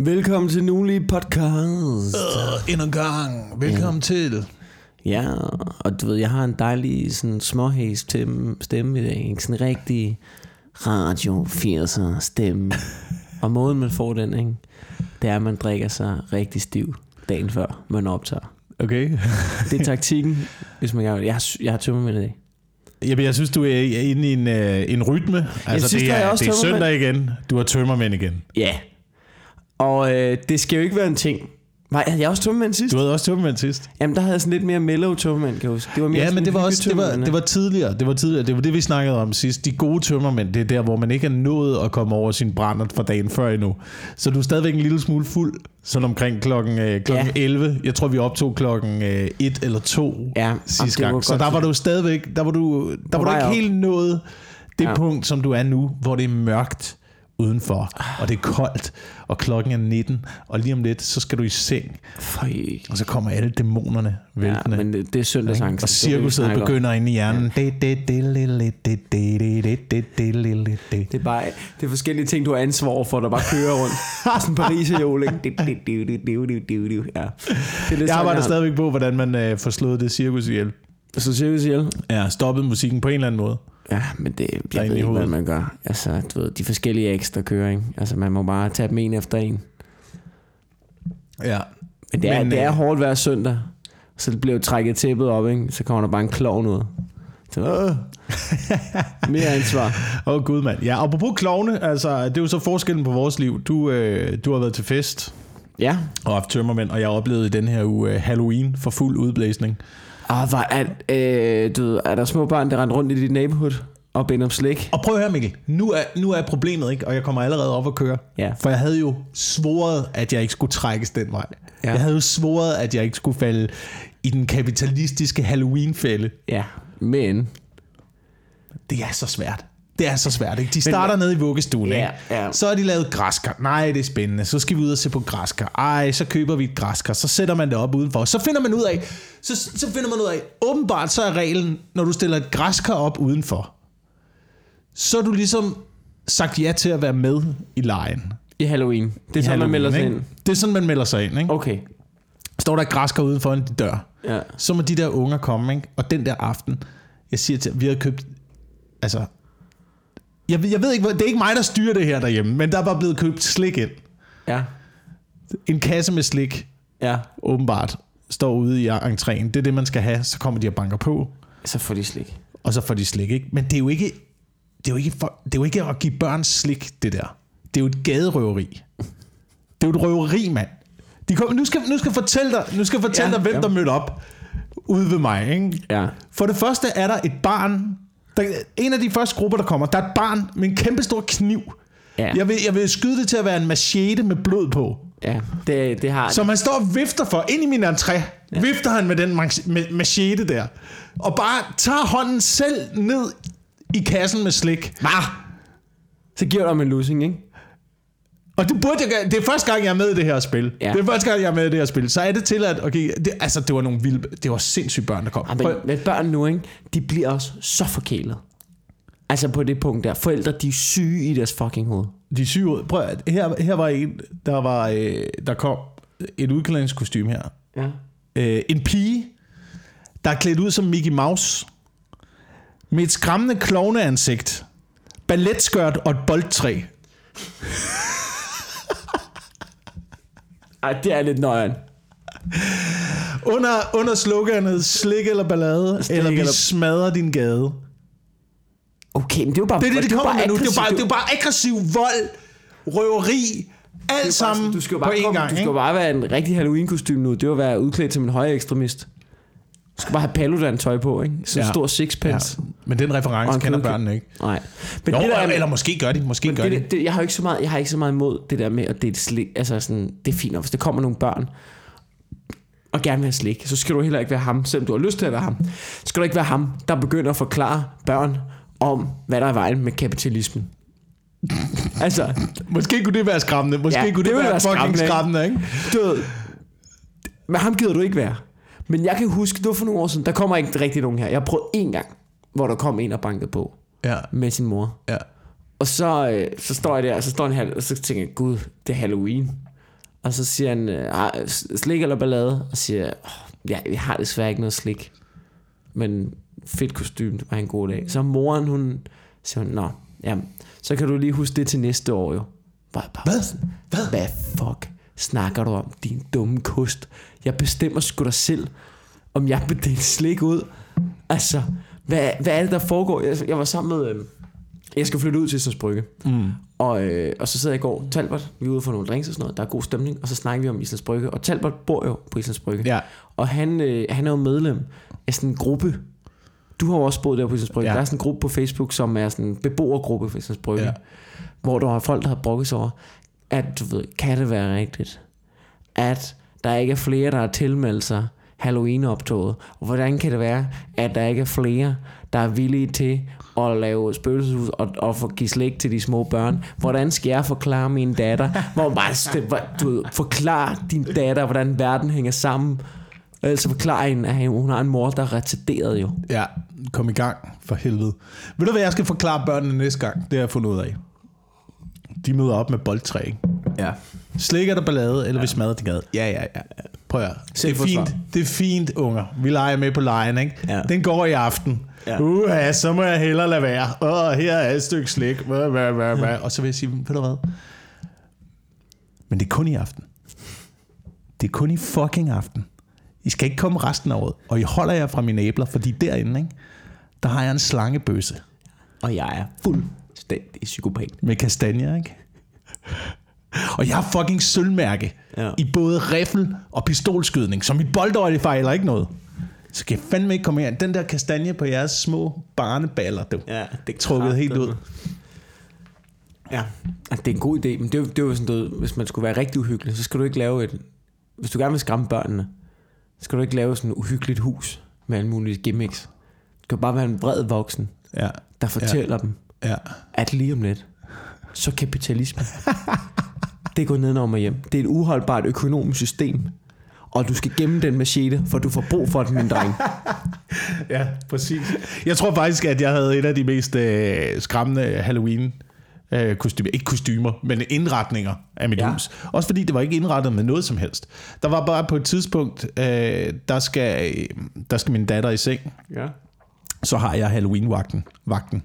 Velkommen til Nulige Podcast. Uh, endnu en gang. Velkommen ja. til. Ja, og du ved, jeg har en dejlig sådan småhæs stemme i dag. Ikke? Sådan en rigtig radio 80'er stemme. og måden man får den, ikke? det er, at man drikker sig rigtig stiv dagen før man optager. Okay. det er taktikken, hvis man gerne Jeg har, jeg har tømmermænd i dag. Jamen, jeg synes, du er inde i en, uh, en rytme. Altså, synes, det er, det er søndag igen. Du har tømmermænd igen. Ja. Og øh, det skal jo ikke være en ting. Nej, havde jeg også tømmermænd sidst? Du havde også tømmermænd sidst. Jamen, der havde jeg sådan lidt mere mellow tømmermænd, kan jeg huske. Det var mere ja, men det var også det var, det var tidligere. Det var tidligere. Det var det, vi snakkede om sidst. De gode tømmermænd, det er der, hvor man ikke er nået at komme over sin brænder fra dagen før endnu. Så du er stadigvæk en lille smule fuld, sådan omkring klokken, øh, klokken ja. 11. Jeg tror, vi optog klokken øh, 1 eller 2 ja, sidste gang. Så der var du stadigvæk, der var du, der var du ikke op. helt nået det ja. punkt, som du er nu, hvor det er mørkt udenfor, og det er koldt, og klokken er 19, og lige om lidt, så skal du i seng. Føj. Og så kommer alle dæmonerne væltende. Ja, men det, det er søndagsangst. Og cirkuset begynder ind i hjernen. Ja. Det, er bare det er forskellige ting, du har ansvar for, der bare kører rundt. Sådan paris jol Ja. Det er jeg arbejder stadigvæk på, hvordan man øh, får slået det cirkus ihjel. Så cirkus ihjel? Ja, stoppet musikken på en eller anden måde. Ja, men det, jeg ved ikke, hvad man gør. Altså, du ved, de forskellige ekstra kører, ikke? Altså, man må bare tage dem en efter en. Ja. Men det er, men, det er øh, hårdt hver søndag. Så det bliver trækket tæppet op, ikke? Så kommer der bare en klovn ud. Så, øh, mere ansvar. Åh oh, gud mand. Ja, apropos klovne, altså, det er jo så forskellen på vores liv. Du, øh, du har været til fest. Ja. Og haft tømmermænd, og jeg oplevede i den her uge uh, Halloween for fuld udblæsning. Ah, var, er, øh, du ved, er der små børn, der render rundt i dit neighborhood og binder om slik? Og prøv at høre, Mikkel. Nu er, nu er problemet, ikke? og jeg kommer allerede op og køre. Ja. For jeg havde jo svoret, at jeg ikke skulle trækkes den vej. Ja. Jeg havde jo svoret, at jeg ikke skulle falde i den kapitalistiske Halloween-fælde. Ja, men... Det er så svært. Det er så svært. Ikke? De starter Men, nede i vuggestuen. Ja, ja. Så har de lavet græskar. Nej, det er spændende. Så skal vi ud og se på græskar. Ej, så køber vi et græskar. Så sætter man det op udenfor. Så finder man ud af, så, så finder man ud af, åbenbart så er reglen, når du stiller et græskar op udenfor, så er du ligesom sagt ja til at være med i lejen. I Halloween. Det er I sådan, Halloween, man melder sig ikke? ind. Det er sådan, man melder sig ind. Ikke? Okay. Står der et græskar uden for en dør, ja. så må de der unger komme. Ikke? Og den der aften, jeg siger til vi har købt altså jeg, jeg ved ikke, det er ikke mig, der styrer det her derhjemme, men der er bare blevet købt slik ind. Ja. En kasse med slik, ja. åbenbart, står ude i entréen. Det er det, man skal have. Så kommer de og banker på. Så får de slik. Og så får de slik, ikke? Men det er jo ikke, det er jo ikke, for, det er jo ikke at give børn slik, det der. Det er jo et gaderøveri. Det er jo et røveri, mand. De kom, nu, skal, nu skal fortælle dig, nu skal fortælle ja, dig hvem ja. der mødte op ude ved mig. Ikke? Ja. For det første er der et barn, der, en af de første grupper, der kommer, der er et barn med en kæmpe stor kniv. Ja. Jeg, vil, jeg vil skyde det til at være en machete med blod på. Ja, det, det har... Så man står og vifter for, ind i min entré, ja. vifter han med den machete der. Og bare tager hånden selv ned i kassen med slik. Hvad? Så giver du ham en losing, ikke? Og det, burde jeg, det er første gang, jeg er med i det her spil. Ja. Det er første gang, jeg er med i det her spil. Så er det til at... Okay, det, altså, det var nogle vilde... Det var sindssygt børn, der kom. Ja, men, men børn nu, ikke? De bliver også så forkælet. Altså på det punkt der. Forældre, de er syge i deres fucking hoved. De er syge Prøv at, her, her var en, der var... Øh, der kom et udklædningskostume her. Ja. Øh, en pige, der er klædt ud som Mickey Mouse. Med et skræmmende klovneansigt. Balletskørt og et boldtræ. Ej, det er lidt nøjeren. Under, under sloganet slik eller ballade, slik eller vi eller... smadrer din gade. Okay, men det er jo bare... Det er det, det, det kommer nu. Det er, bare, det er bare aggressiv vold, røveri, alt sammen du skal bare på en gang. Du skal bare være en rigtig Halloween-kostume nu. Det var at være udklædt som en højere ekstremist. Du skal bare have Paludan tøj på, ikke? Så ja. stor sixpence. Ja. Men den reference kender børnene ikke. Nej. Men jo, det der, eller måske gør de, måske gør det, de. Det, jeg har ikke så meget, jeg har ikke så meget imod det der med at det er slik, altså sådan, det er fint, hvis der kommer nogle børn og gerne vil have slik, så skal du heller ikke være ham, selvom du har lyst til at være ham. Så skal du ikke være ham, der begynder at forklare børn om, hvad der er vejen med kapitalismen. altså, måske kunne det være skræmmende. Måske ja, kunne det, det være, være fucking skræmmende, ikke? Du ved, men ham gider du ikke være. Men jeg kan huske, det var for nogle år siden, der kommer ikke rigtig nogen her. Jeg prøvet en gang, hvor der kom en og bankede på. Ja. Med sin mor. Ja. Og så, øh, så står jeg der, og så står han og så tænker jeg, gud, det er Halloween. Og så siger han, øh, "Ej, slik eller ballade? Og siger, "Åh, ja, jeg har desværre ikke noget slik. Men fedt kostume, det var en god dag. Så moren, hun siger, nå, jamen, så kan du lige huske det til næste år jo. Var jeg bare Hvad? Hvad? Hvad fuck snakker du om, din dumme kost? Jeg bestemmer sgu dig selv, om jeg vil dele slik ud. Altså, hvad, hvad er det, der foregår? Jeg, jeg var sammen med... Øh, jeg skal flytte ud til Islands Brygge. Mm. Og, øh, og så sidder jeg i går, Talbot, vi er ude for nogle drinks og sådan noget, der er god stemning, og så snakker vi om Islands Brygge, og Talbot bor jo på Islands Brygge, Ja. og han, øh, han er jo medlem af sådan en gruppe, du har jo også boet der på Islands Brygge, Ja. der er sådan en gruppe på Facebook, som er sådan en beboergruppe på Islands Brygge, Ja. ja. hvor der er folk, der har brokket sig over, at du ved, kan det være rigtigt, at der ikke er flere, der har tilmeldt sig Halloween-optoget, hvordan kan det være, at der ikke er flere, der er villige til at lave spøgelseshus og, og give slik til de små børn. Hvordan skal jeg forklare min datter? Hvor bare, du ved, forklar din datter, hvordan verden hænger sammen. Altså forklar hende, at hun har en mor, der er retarderet jo. Ja, kom i gang for helvede. Ved du hvad, jeg skal forklare børnene næste gang? Det har jeg fundet ud af. De møder op med boldtræ, ikke? Ja. Slikker der ballade, eller ja. vi smadrer de gade. Ja, ja, ja. Prøv at. Det er fint, det er fint, unger. Vi leger med på lejen, ikke? Ja. Den går i aften. Ja. Ja. Uha, så må jeg hellere lade være. Åh, her er et stykke slik. Hva, hva, hva, hva. Og så vil jeg sige, ved du hvad? Men det er kun i aften. Det er kun i fucking aften. I skal ikke komme resten af året. Og I holder jer fra mine æbler, fordi derinde, ikke? der har jeg en slangebøsse Og jeg er fuldstændig psykopat. med kastanjer, ikke? Og jeg har fucking sølvmærke ja. I både riffel og pistolskydning, så mit boldøje fejler ikke noget. Så kan jeg fandme ikke komme her. Den der kastanje på jeres små barneballer, du. Ja, det er Trukket helt ud. Ja, altså, det er en god idé, men det, er det er jo sådan noget, hvis man skulle være rigtig uhyggelig, så skal du ikke lave et... Hvis du gerne vil skræmme børnene, så skal du ikke lave sådan et uhyggeligt hus med alle mulige gimmicks. Du skal bare være en vred voksen, Ja, der fortæller ja. dem, ja. at lige om lidt, så kapitalisme. det går nedenom og hjem. Det er et uholdbart økonomisk system. Og du skal gemme den machete, for du får brug for den, min dreng. Ja, præcis. Jeg tror faktisk, at jeg havde et af de mest øh, skræmmende Halloween øh, kostymer. Ikke kostymer, men indretninger af mit ja. Hus. Også fordi det var ikke indrettet med noget som helst. Der var bare på et tidspunkt, øh, der, skal, øh, der skal min datter i seng. Ja. Så har jeg Halloween-vagten. Vagten.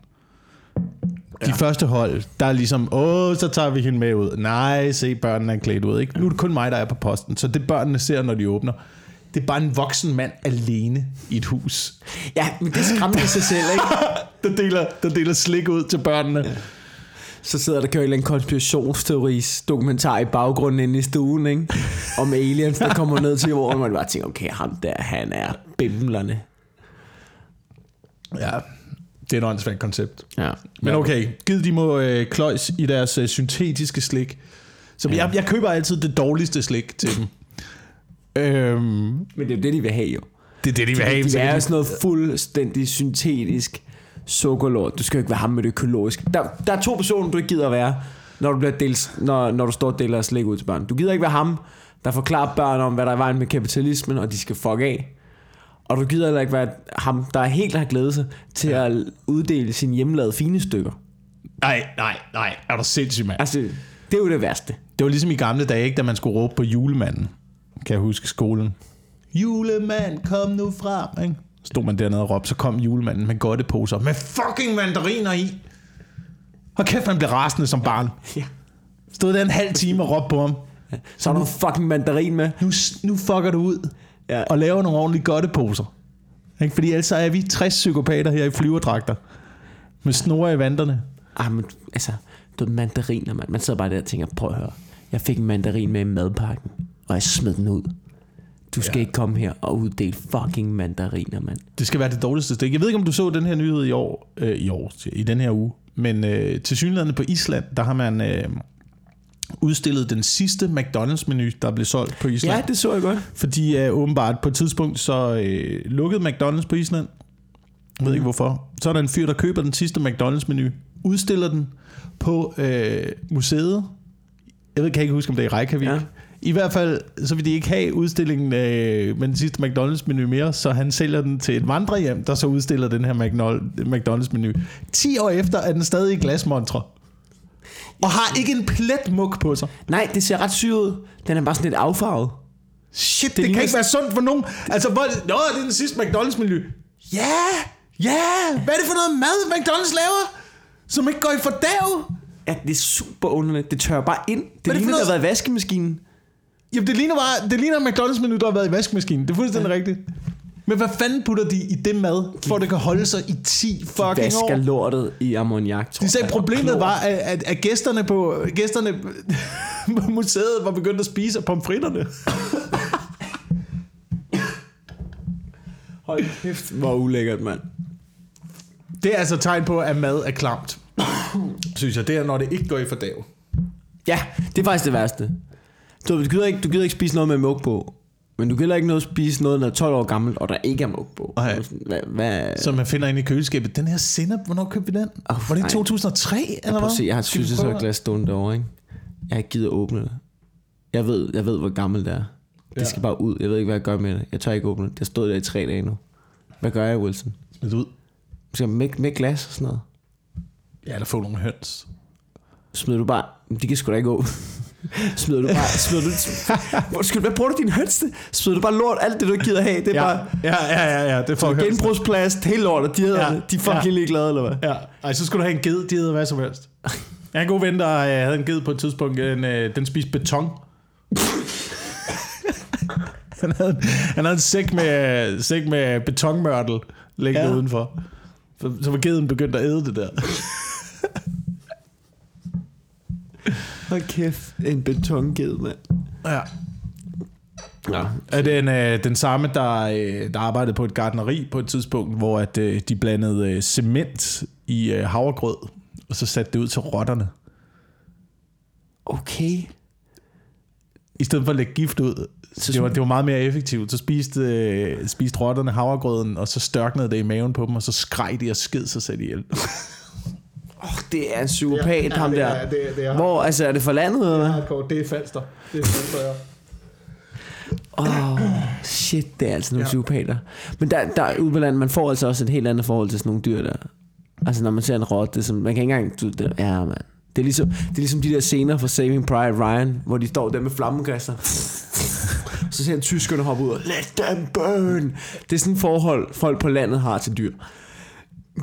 De ja. første hold, der er ligesom, åh, så tager vi hende med ud. Nej, se, børnene er klædt ud. Ikke? Nu er det kun mig, der er på posten. Så det børnene ser, når de åbner, det er bare en voksen mand alene i et hus. ja, men det skræmmer sig selv, ikke? der, deler, der deler slik ud til børnene. Ja. Så sidder der kører en konspirationsteoris dokumentar i baggrunden inde i stuen, ikke? Om aliens, der kommer ned til jorden, og man bare tænker, okay, ham der, han er bimlerne. ja, det er et åndssvagt koncept. Ja. Men okay, giv de må øh, kløjs i deres øh, syntetiske slik. Så ja. jeg, jeg køber altid det dårligste slik til dem. Øhm, Men det er jo det, de vil have, jo. det er det, de vil have. Det så er de- sådan noget fuldstændig syntetisk sukkerlort. Du skal jo ikke være ham med det økologisk. Der, der er to personer, du ikke gider at være, når du, bliver dels, når, når du står og deler slik ud til børn. Du gider ikke være ham, der forklarer børn om, hvad der er i vejen med kapitalismen, og de skal fuck af. Og du gider heller ikke være ham, der helt har glædet sig til ja. at uddele sine hjemmelavede fine stykker. Nej, nej, nej. Er du sindssyg, mand? Altså, det er jo det værste. Det var ligesom i gamle dage, ikke, da man skulle råbe på julemanden. Kan jeg huske skolen. Julemand, kom nu frem. Ikke? Stod man dernede og råbte, så kom julemanden med godteposer med fucking mandariner i. Og kæft, man blev rasende som barn. Ja. Stod der en halv time og råbte på ham. Så har du fucking mandarin med. Nu, nu fucker du ud Ja. og laver nogle ordentlige godteposer. Ikke? Fordi ellers er vi 60 psykopater her i flyverdragter. Med snore i vanterne. Ah, men altså, du mandariner, man. Man sidder bare der og tænker, prøv at høre. Jeg fik en mandarin med i madpakken, og jeg smed den ud. Du skal ja. ikke komme her og uddele fucking mandariner, mand. Det skal være det dårligste stik. Jeg ved ikke, om du så den her nyhed i år, øh, i år, i den her uge, men øh, til synligheden på Island, der har man øh, udstillet den sidste McDonald's-menu, der blev solgt på Island. Ja, det så jeg godt. Fordi øh, åbenbart på et tidspunkt, så øh, lukkede McDonald's på Island. Jeg ved ikke hvorfor. Så er der en fyr, der køber den sidste McDonald's-menu, udstiller den på øh, museet. Jeg ved, kan ikke huske, om det er i Reykjavik. Ja. I hvert fald, så vil de ikke have udstillingen øh, med den sidste McDonald's-menu mere, så han sælger den til et vandrehjem, der så udstiller den her McDonald- McDonald's-menu. 10 år efter er den stadig i glasmontre. Og har ikke en plet muk på sig. Nej, det ser ret ud. Den er bare sådan lidt affarvet. Shit, det, Det kan ikke være sundt for nogen. Altså, hvor, nå, det er den sidste McDonald's-menu. Ja, ja, hvad er det for noget mad, McDonald's laver, som ikke går i fordærv? Ja, det er super underligt. Det tørrer bare ind. Det er det ligner, for det har noget? været i vaskemaskinen. Jamen, det ligner bare, det ligner en McDonald's-menu, der har været i vaskemaskinen. Det er fuldstændig ja. rigtigt. Men hvad fanden putter de i det mad, for at det kan holde sig i 10 fucking Vasker år? lortet i ammoniak, tror De sagde, jeg. problemet var, at, at, at gæsterne på gæsterne på museet var begyndt at spise af pomfritterne. Hold kæft, hvor ulækkert, mand. Det er altså tegn på, at mad er klamt. Synes jeg, det er, når det ikke går i fordæv. Ja, det er faktisk det værste. Du, du, gider ikke, du gider ikke spise noget med mug på. Men du gider ikke noget spise noget, der er 12 år gammelt, og der ikke er mug på. Nej. Hvad, hvad, Som man finder inde i køleskabet. Den her sennep, hvornår købte vi den? Åh, var det nej. i 2003, eller Prøv hvad? at se, jeg har et synes, så glas stående derovre, ikke? Jeg har ikke givet at åbne det. Jeg ved, jeg ved, hvor gammelt det er. Det Ja. skal bare ud. Jeg ved ikke, hvad jeg gør med det. Jeg tør ikke åbne det. Det har stået der i tre dage nu. Hvad gør jeg, Wilson? Smid det ud. Skal jeg med, med glas og sådan noget? Ja, eller få nogle høns. Smider du bare... De kan sgu da ikke gå. Smider du bare... Smider du, Undskyld, hvad bruger du din høns til? Smider du bare lort? Alt det, du ikke gider have, det er Ja, bare... ja, ja, ja, ja, det får høns. Genbrugsplast, helt lort, og de, hedder, Ja, de er fucking ja. ligeglade, eller hvad? Ja, Ej, så skulle du have en ged, de hedder hvad som helst. Jeg har en god ven, der øh, havde en ged på et tidspunkt. En, øh, den spiste beton. han, havde, han havde en sæk med, sæk med betonmørtel liggende. Ja. udenfor. Så, så var geden begyndt at æde det der. Hold kæft, en betonged, mand. Ja. Ja. Er den, øh, den samme, der, øh, der arbejdede på et gardneri på et tidspunkt, hvor at, øh, de blandede øh, cement i øh, havregrød, og så satte det ud til rotterne. Okay. I stedet for at lægge gift ud. Så det, var, det var meget mere effektivt. Så spiste, øh, spiste rotterne havregrøden, og så størknede det i maven på dem, og så skreg de og sked sig selv ihjel. Åh, oh, det er en psykopat, Ja, ham det der. er- det er- det er- Hvor, altså, er det for landet, eller hvad? Det er falster. Det er falster, ja. Åh, oh, shit, det er altså nogle Ja. psykopater. Men der, der ude på landet, man får altså også et helt andet forhold til sådan nogle dyr der. Altså, når man ser en rotte, som, man kan ikke engang... Du, det, ja, man. Det er, ligesom, det er ligesom de der scener fra Saving Private Ryan, hvor de står der med flammekaster. Så ser en tyskerne hoppe ud og, let them burn. Det er sådan et forhold, folk på landet har til dyr.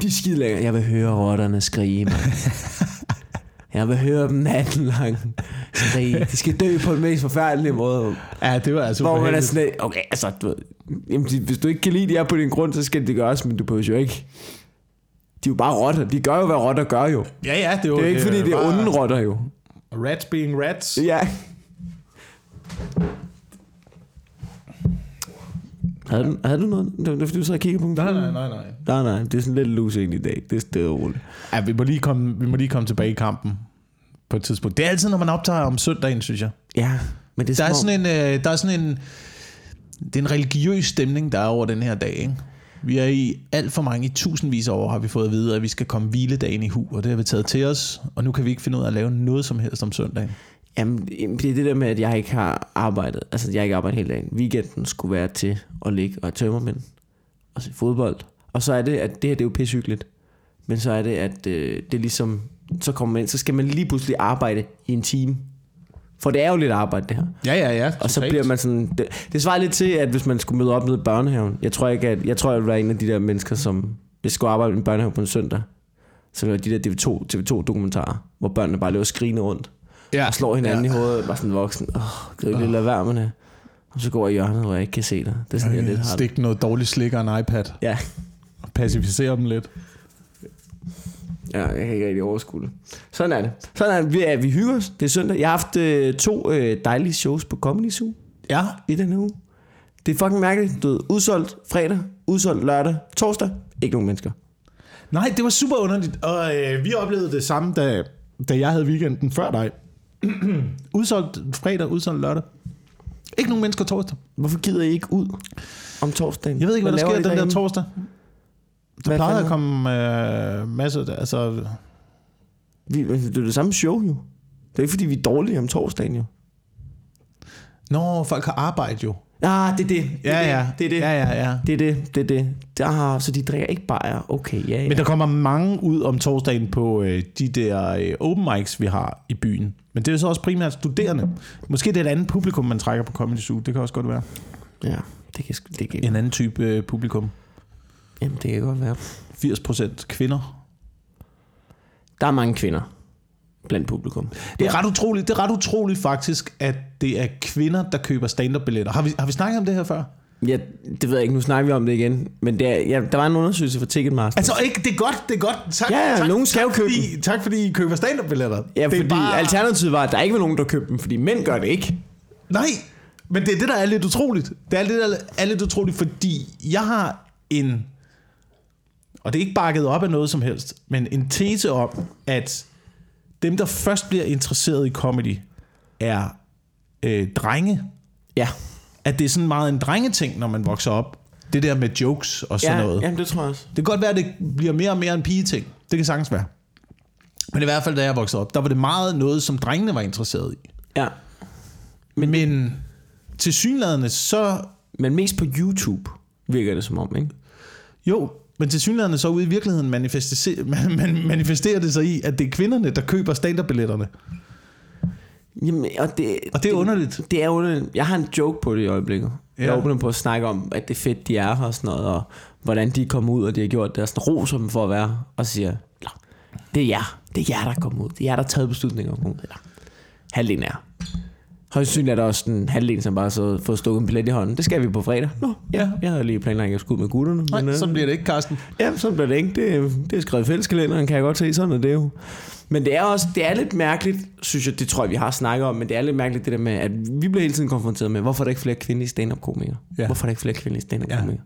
De er skide længere. Jeg vil høre rotterne skrige, man. Jeg vil høre dem natten lang skrige. De skal dø på den mest forfærdelige måde. Ja, det var altså Hvor man er sådan, okay, altså, du ved, jamen, de, hvis du ikke kan lide de er på din grund, så skal det gøres, men du behøver jo ikke. De er jo bare rotter. De gør jo, hvad rotter gør jo. Ja, ja, det, var, Det er jo ikke, fordi det er onde rotter jo. Rats being rats. Ja. Havde du, havde du noget? Det var fordi du så og kiggede på Nej, nej, nej, nej. Nej, nej, det er sådan lidt loose i dag. Det er stille roligt. Ja, vi må, lige komme, vi må lige komme tilbage i kampen på et tidspunkt. Det er altid, når man optager om søndagen, synes jeg. Ja, men det er, Der er sådan en, øh, der er sådan en, det er en religiøs stemning, der er over den her dag, ikke? Vi er i alt for mange, i tusindvis af år har vi fået at vide, at vi skal komme hviledagen i hu, og det har vi taget til os, og nu kan vi ikke finde ud af at lave noget som helst om søndagen. Jamen, det er det der med, at jeg ikke har arbejdet. Altså, jeg har ikke arbejdet hele dagen. Weekenden skulle være til at ligge og tømmermænd og se fodbold. Og så er det, at det her det er jo pissehyggeligt. Men så er det, at øh, det er ligesom... Så kommer man ind, så skal man lige pludselig arbejde i en time. For det er jo lidt arbejde, det her. Ja, ja, ja. Og så bliver man sådan... Det, det svarer lidt til, at hvis man skulle møde op nede i børnehaven. Jeg tror ikke, at... Jeg tror, jeg vil være en af de der mennesker, som... Hvis jeg skulle arbejde i en børnehave på en søndag, så ville de der TV2, TV2-dokumentarer, hvor børnene bare løber skrigende rundt ja. og slår hinanden ja. i hovedet, bare sådan voksen. Åh, oh, kan du ikke lige lade være med det? Og så går jeg i hjørnet, hvor jeg ikke kan se dig. Det er sådan, jeg lidt har det. Stik noget dårligt slik og en iPad. Ja. Og pacificere dem lidt. ja, jeg kan ikke rigtig overskue det. Sådan er det. Sådan er det. Vi, er, vi hygger os. Det er søndag. Jeg har haft øh, to øh, dejlige shows på Comedy Zoo Ja. i den uge. Det er fucking mærkeligt. Du ved, udsolgt fredag, udsolgt lørdag, torsdag. Ikke nogen mennesker. Nej, det var super underligt. Og øh, vi oplevede det samme, da, da jeg havde weekenden før dig. udsolgt fredag, udsolgt lørdag. Ikke nogen mennesker torsdag. Hvorfor gider I ikke ud om torsdagen? Jeg ved ikke, hvad, der laver sker den der derinde? torsdag. Der Hvad plejede at komme øh, masser af... Altså, Vi, det er det samme show jo. Det er ikke, fordi vi er dårlige om torsdagen jo. Nå, folk har arbejde jo. Ah, det er det. det, Ja, er ja. det. Det er det. Ja, ja, ja. Det er det, det er det. Har, så de drikker ikke bare Okay, ja, ja. Men der kommer mange ud om torsdagen på øh, de der øh, open mics, vi har i byen. Men det er jo så også primært studerende. Måske det er et andet publikum, man trækker på Comedy Zoo. Det kan også godt være. ja, det kan, det kan, En anden type øh, publikum. jamen, det kan godt være. 80% kvinder. Der er mange kvinder blandt publikum. Det er ret utroligt, det er ret utroligt faktisk, at det er kvinder, der køber stand-up-billetter. Har vi, har vi snakket om det her før? Ja, det ved jeg ikke, nu snakker vi om det igen. Men det er, ja, der var en undersøgelse fra Ticketmaster. Altså ikke, det er godt, det er godt. Tak, Ja, ja, tak, nogen skal tak, købe fordi, tak fordi I køber stand-up-billetter. ja, det fordi bare... alternativet var, at der ikke var nogen, der købte dem, fordi mænd gør det ikke. Nej, men det er det, der er lidt utroligt. Det er det, der er lidt utroligt, fordi jeg har en... Og det er ikke bakket op af noget som helst, men en tese om, at dem, der først bliver interesseret i comedy, er øh, drenge. Ja, At det er sådan meget en drengeting, når man vokser op. Det der med jokes og sådan ja, noget. jamen, det tror jeg også. Det kan godt være, at det bliver mere og mere en pigeting. Det kan sagtens være. Men i hvert fald, da jeg voksede op, der var det meget noget, som drengene var interesseret i. Ja, Men, men til synlædende, så... men mest på YouTube virker det som om, ikke? Jo, men til synlædende så ude i virkeligheden manifesterer, man, man manifesterer det sig i, at det er kvinderne, der køber stand-up-billetterne. Jamen, og det, Og det er underligt. Det er underligt. Jeg har en joke på det i øjeblikket. Ja. Jeg åbner på at snakke om, at det er fedt, de er her og sådan noget, og hvordan de er kommet ud, og de har gjort det, og sådan roser dem for at være, og siger, "Nå, det er jer, det er jer, der er kommet ud, det er jer, der har taget beslutninger om det. Halvdelen er. Højst synligt er der også en halvdel, som bare så fået stukket en billet i hånden. Det skal vi på fredag. Nå, ja, jeg havde lige planlagt, at jeg skulle ud med gutterne. Nej, øh, sådan bliver det ikke, Carsten. Ja, sådan bliver det ikke. Det, er- det er skrevet i fælleskalenderen, kan jeg godt se. Sådan er det jo. Men det er også det er lidt mærkeligt, synes jeg, det tror jeg, vi har snakket om, men det er lidt mærkeligt det der med, at vi bliver hele tiden konfronteret med, hvorfor er der ikke flere kvindelige stand-up-komikere? Ja. Hvorfor er der ikke flere kvindelige stand-up-komikere?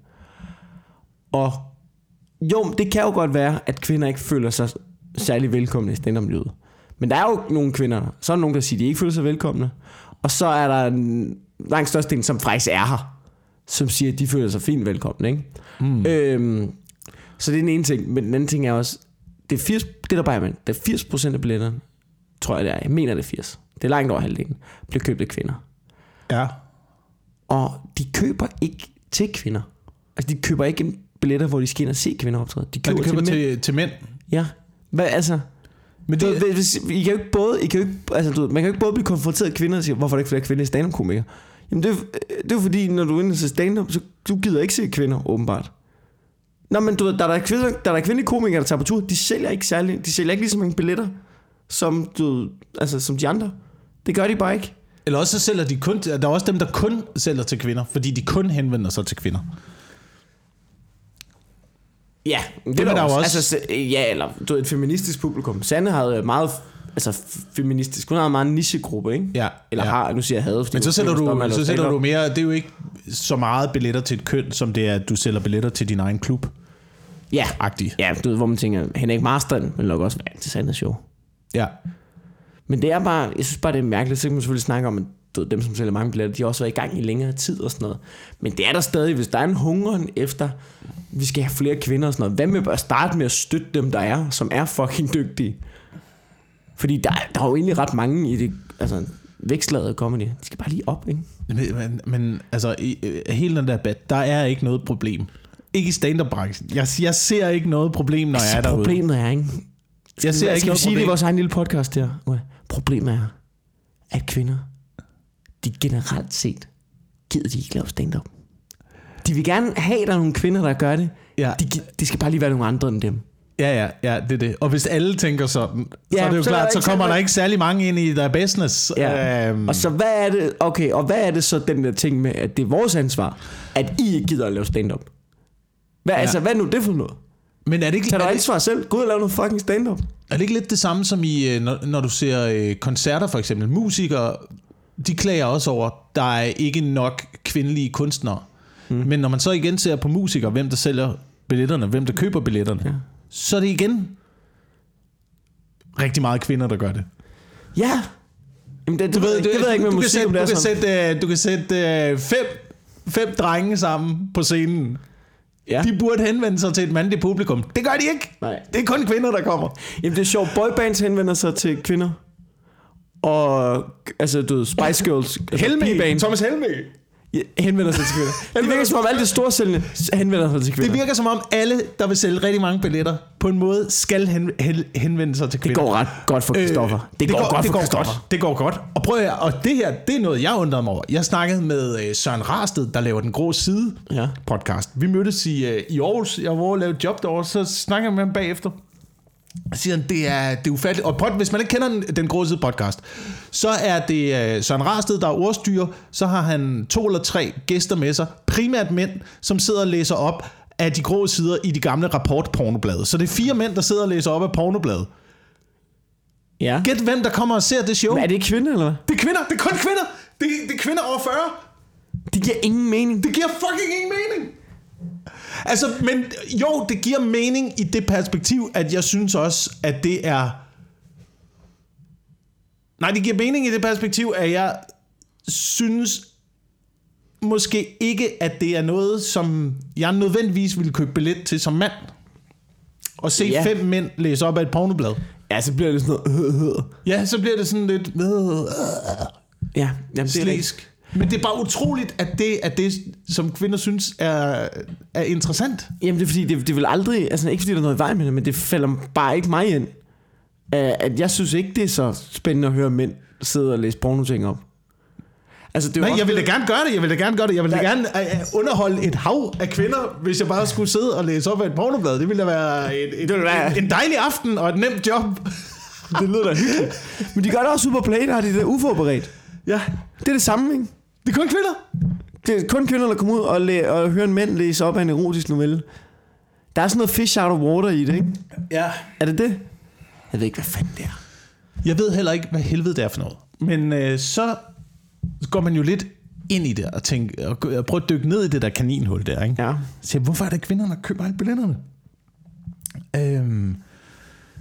Og jo, det kan jo godt være, at kvinder ikke føler sig særlig velkomne i stand-up-livet. Men der er jo nogle kvinder, så er der nogen, der siger, at de ikke føler sig velkomne. Og så er der en langt største del, som faktisk er her, som siger, at de føler sig fint velkomne. Ikke? Mm. Øhm, så det er den ene ting. Men den anden ting er også, det er 80, det er der bare, men det er 80 procent af billetterne, tror jeg det er, jeg mener det er 80, det er langt over halvdelen, bliver købt af kvinder. Ja. Og de køber ikke til kvinder. Altså de køber ikke billetter, hvor de skal ind og se kvinder optræde. De køber, det køber til, mænd. til, til mænd. Ja. Hvad, altså, Men du, det, ved, hvis, I kan jo ikke både, I kan jo ikke, altså, du, man kan jo ikke både blive konfronteret af kvinder og sige, hvorfor er der ikke flere kvindelige stand-up-komikere? Jamen det, er det er fordi, når du er inde til stand-up, så du gider ikke se kvinder, åbenbart. Nå, men du ved, der er der, kvinder, der er der kvindelige komikere, der tager på tur, de sælger ikke særlig, de sælger ikke lige så mange billetter, som, du, altså, som de andre. Det gør de bare ikke. eller også så sælger de kun... Der er også dem, der kun sælger til kvinder, fordi de kun henvender sig til kvinder. Ja, det, vil er der jo også. Altså, ja, eller du ved, et feministisk publikum. Sanne havde meget altså, feministisk. Hun har en meget nichegruppe, ikke? Ja, Eller ja. har, nu siger jeg havde, Men så sælger, du, så lave sælger du mere... Det er jo ikke så meget billetter til et køn, som det er, at du sælger billetter til din egen klub. Ja, Agtig. ja, du ved, hvor man tænker, Henrik Marstrand vil nok også være til Sandes show. Ja. Men det er bare, jeg synes bare, det er mærkeligt. Så kan man selvfølgelig snakke om, at ved, dem, som sælger mange billetter, de har også været i gang i længere tid og sådan noget. Men det er der stadig, hvis der er en hungeren efter, vi skal have flere kvinder og sådan noget. Hvad med at starte med at støtte dem, der er, som er fucking dygtige? Fordi der, der er jo egentlig ret mange i det, altså vækslaget comedy. De skal bare lige op, ikke? Men, men, altså, i, øh, hele den der bat, der er ikke noget problem. Ikke i stand-up-branchen. Jeg, jeg ser ikke noget problem, når jeg er derude. problemet er, ikke? Jeg ser skal ikke vi sige det i problem. vores egen lille podcast her? Problemet er, at kvinder, de generelt set, gider de ikke lave stand-up. De vil gerne have, at der er nogle kvinder, der gør det. Ja. De, gi- de skal bare lige være nogle andre end dem. Ja, ja, ja, det er det. Og hvis alle tænker sådan, så Ja, er det jo så klart, så kommer så- der ikke særlig mange ind i der business. Ja. Øhm, Og så hvad er det, okay, og hvad er det så den der ting med, at det er vores ansvar, at I ikke gider at lave stand-up? Hvad, ja. altså, hvad er nu det for noget? men er det, ikke, Tag dig det, ansvar selv. Gå ud og lave noget fucking stand-up. er det ikke lidt det samme som i, øh, når, når du ser øh, koncerter for eksempel? Musikere, de klager også over, der er ikke nok kvindelige kunstnere. Mm. Men når man så igen ser på musikere, hvem der sælger billetterne, hvem der køber billetterne, ja. Så er det igen rigtig meget kvinder, der gør det. Ja. Jamen, det, det, Du ved, det, det ved jeg ikke med du, musik, kan sætte, du, kan sætte, øh, du kan sætte øh, fem, fem drenge sammen på scenen. Ja. De burde henvende sig til et mandligt publikum. Det gør de ikke. Nej. Det er kun kvinder, der kommer. Jamen det er sjovt, boybands henvender sig til kvinder. Og altså du ved, Spice Girls, altså Helme. Thomas Helme. henvender sig til kvinder. Det virker som om alt det store sælgende henvender sig til kvinder. Det virker som om alle, der vil sælge rigtig mange billetter, på en måde skal hen, hen, henvende sig til det kvinder. går ret godt for Christoffer. Øh, det, går, godt det for går godt. Det går godt. Og prøv at, og det her, det er noget, jeg undrede mig over. Jeg snakkede med øh, Søren Rarsted, der laver Den Grå Side Ja. podcast. Vi mødtes i, øh, i Aarhus. Jeg var over at lave job derovre, så snakker jeg med ham bagefter. Siger han, det er, det er ufatteligt. Og pod, hvis man ikke kender den, den grå side podcast, så er det uh, Søren Rarsted, der er ordstyrer. Så har han to eller tre gæster med sig. Primært mænd, som sidder og læser op af de grå sider i de gamle rapportpornoblade. Så det er fire mænd, der sidder og læser op af pornoblade. Ja. Gæt hvem, der kommer og ser det show. Men er det kvinder, eller hvad? Det er kvinder. Det er kun kvinder. Det, det er kvinder over 40. Det giver ingen mening. Det giver fucking ingen mening. Altså, men jo, det giver mening i det perspektiv, at jeg synes også, at det er... Nej, det giver mening i det perspektiv, at jeg synes måske ikke, at det er noget, som jeg nødvendigvis ville købe billet til som mand. Og se Ja. fem mænd læse op af et pornoblad. Ja, så bliver det sådan noget... Ja, så bliver det sådan lidt... Ja, jamen, det er rigtigt. Men det er bare utroligt, at det er det, som kvinder synes er, er interessant. Jamen, det er fordi, det, det vil aldrig... Altså, ikke fordi der er noget i vejen med det, men det falder bare ikke mig ind. At jeg synes ikke, det er så spændende at høre mænd sidde og læse pornoting op. Altså, det er Nej, også- jeg vil da gerne gøre det. Jeg vil da gerne gøre det. Jeg vil da gerne uh, underholde et hav af kvinder, hvis jeg bare skulle sidde og læse op af et pornoblad. Det ville da være, et, et, ville være- en, en dejlig aften og et nemt job. Det lyder da hyggeligt. Men de gør det også på play, der har de det uforberedt. Ja, Det er det samme, ikke? Det er kun kvinder. Det er kun kvinder, der kommer ud og, læ- og hører en mænd læse op af en erotisk novelle. Der er sådan noget fish out of water i det, ikke? Ja. Er det det? Jeg ved ikke, hvad fanden det er. Jeg ved heller ikke, hvad helvede det er for noget. Men øh, så går man jo lidt ind i det og, tænker, og, og prøver at dykke ned i det der kaninhul der. Ikke? Ja. Så hvorfor er det kvinderne, der køber alle billetterne? Øhm,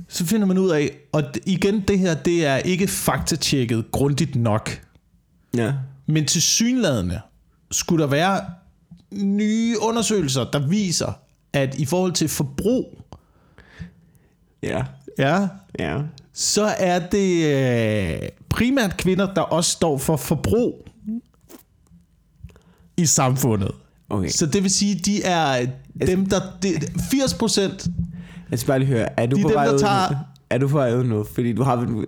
så finder man ud af, og d- igen, det her, det er ikke faktatjekket grundigt nok. Ja. Men til synladende skulle der være nye undersøgelser, der viser, at i forhold til forbrug, Ja. ja, Ja. så er det øh, primært kvinder, der også står for forbrug i samfundet. Okay. Så det vil sige, de er dem, der... Det, 80 procent... Jeg skal bare lige høre, er du De på dem, vej der ud tager- nu? Er du på vej ud nu? Fordi du har,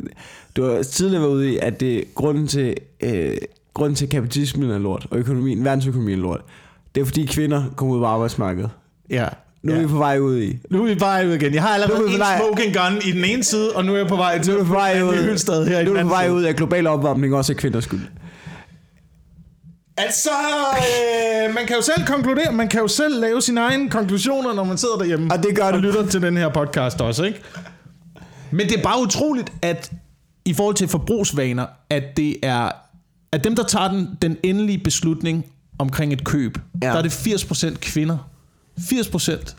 du har tidligere været ude i, at det grunden til, øh, grunden til kapitalismen er lort, og økonomien, verdensøkonomien er lort. Det er fordi kvinder kommer ud på arbejdsmarkedet. Ja. Nu er ja. vi på vej ud i. Nu er vi på vej ud igen. Jeg har er allerede en smoking gun i den ene side, og nu er jeg på vej til Nu er på vej ud, ny hyldsted her nu er vi på vej ud af global opvarmning, også er kvinders skyld. Altså, øh, man kan jo selv konkludere, man kan jo selv lave sine egne konklusioner, når man sidder derhjemme Og det gør og du. lytter til den her podcast også, ikke? Men det er bare utroligt, at i forhold til forbrugsvaner, at det er at dem, der tager den, den endelige beslutning omkring et køb, Ja. der er det 80% kvinder. 80%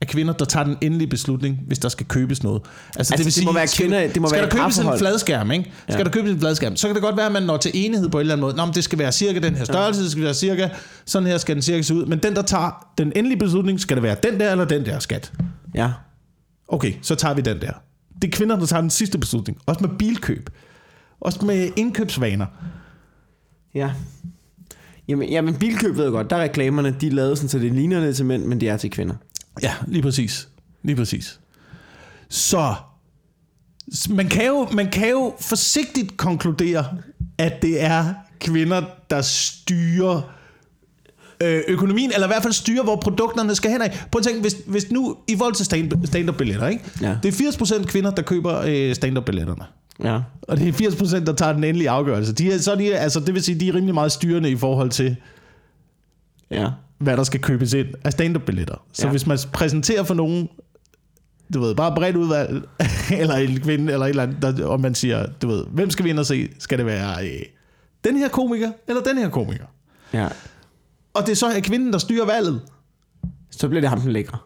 af kvinder, der tager den endelige beslutning, hvis der skal købes noget. Altså, det må være skal, kvinder- det må skal være der købes en fladskærm, ikke? Skal Ja. der købes en fladskærm, så kan det godt være, at man når til enighed på en eller anden måde. Nå, men det skal være cirka den her størrelse, det skal være cirka, sådan her skal den cirka se ud. Men den, der tager den endelige beslutning, skal det være den der eller den der skat. Ja. Okay, så tager vi den der. Det er kvinder, der tager den sidste beslutning. Også med bilkøb. Også med indkøbsvaner. Ja. Jamen, jamen bilkøb ved jeg godt. Der er reklamerne, de er lavet sådan, så det ligner det til mænd, men det er til kvinder. Ja, lige præcis. Lige præcis. Så man kan jo, man kan jo forsigtigt konkludere, at det er kvinder, der styrer øh, økonomien, eller i hvert fald styrer, hvor produkterne skal hen af. Prøv at tænke, hvis, hvis nu, i forhold til stand- stand-up-billetter, ikke? Ja. det er 80% kvinder, der køber øh, stand-up-billetterne. Ja. Og det er 80%, der tager den endelige afgørelse. De er, så er de, altså, det vil sige, de er rimelig meget styrende i forhold til, Ja. hvad der skal købes ind af stand-up-billetter. Så Ja. hvis man præsenterer for nogen, du ved, bare bredt udvalg, eller en kvinde, eller et eller andet, der, og man siger, du ved, hvem skal vi ind og se? Skal det være øh, den her komiker, eller den her komiker? Ja. Og det så er kvinden, der styrer valget. Så bliver det ham, den lækre.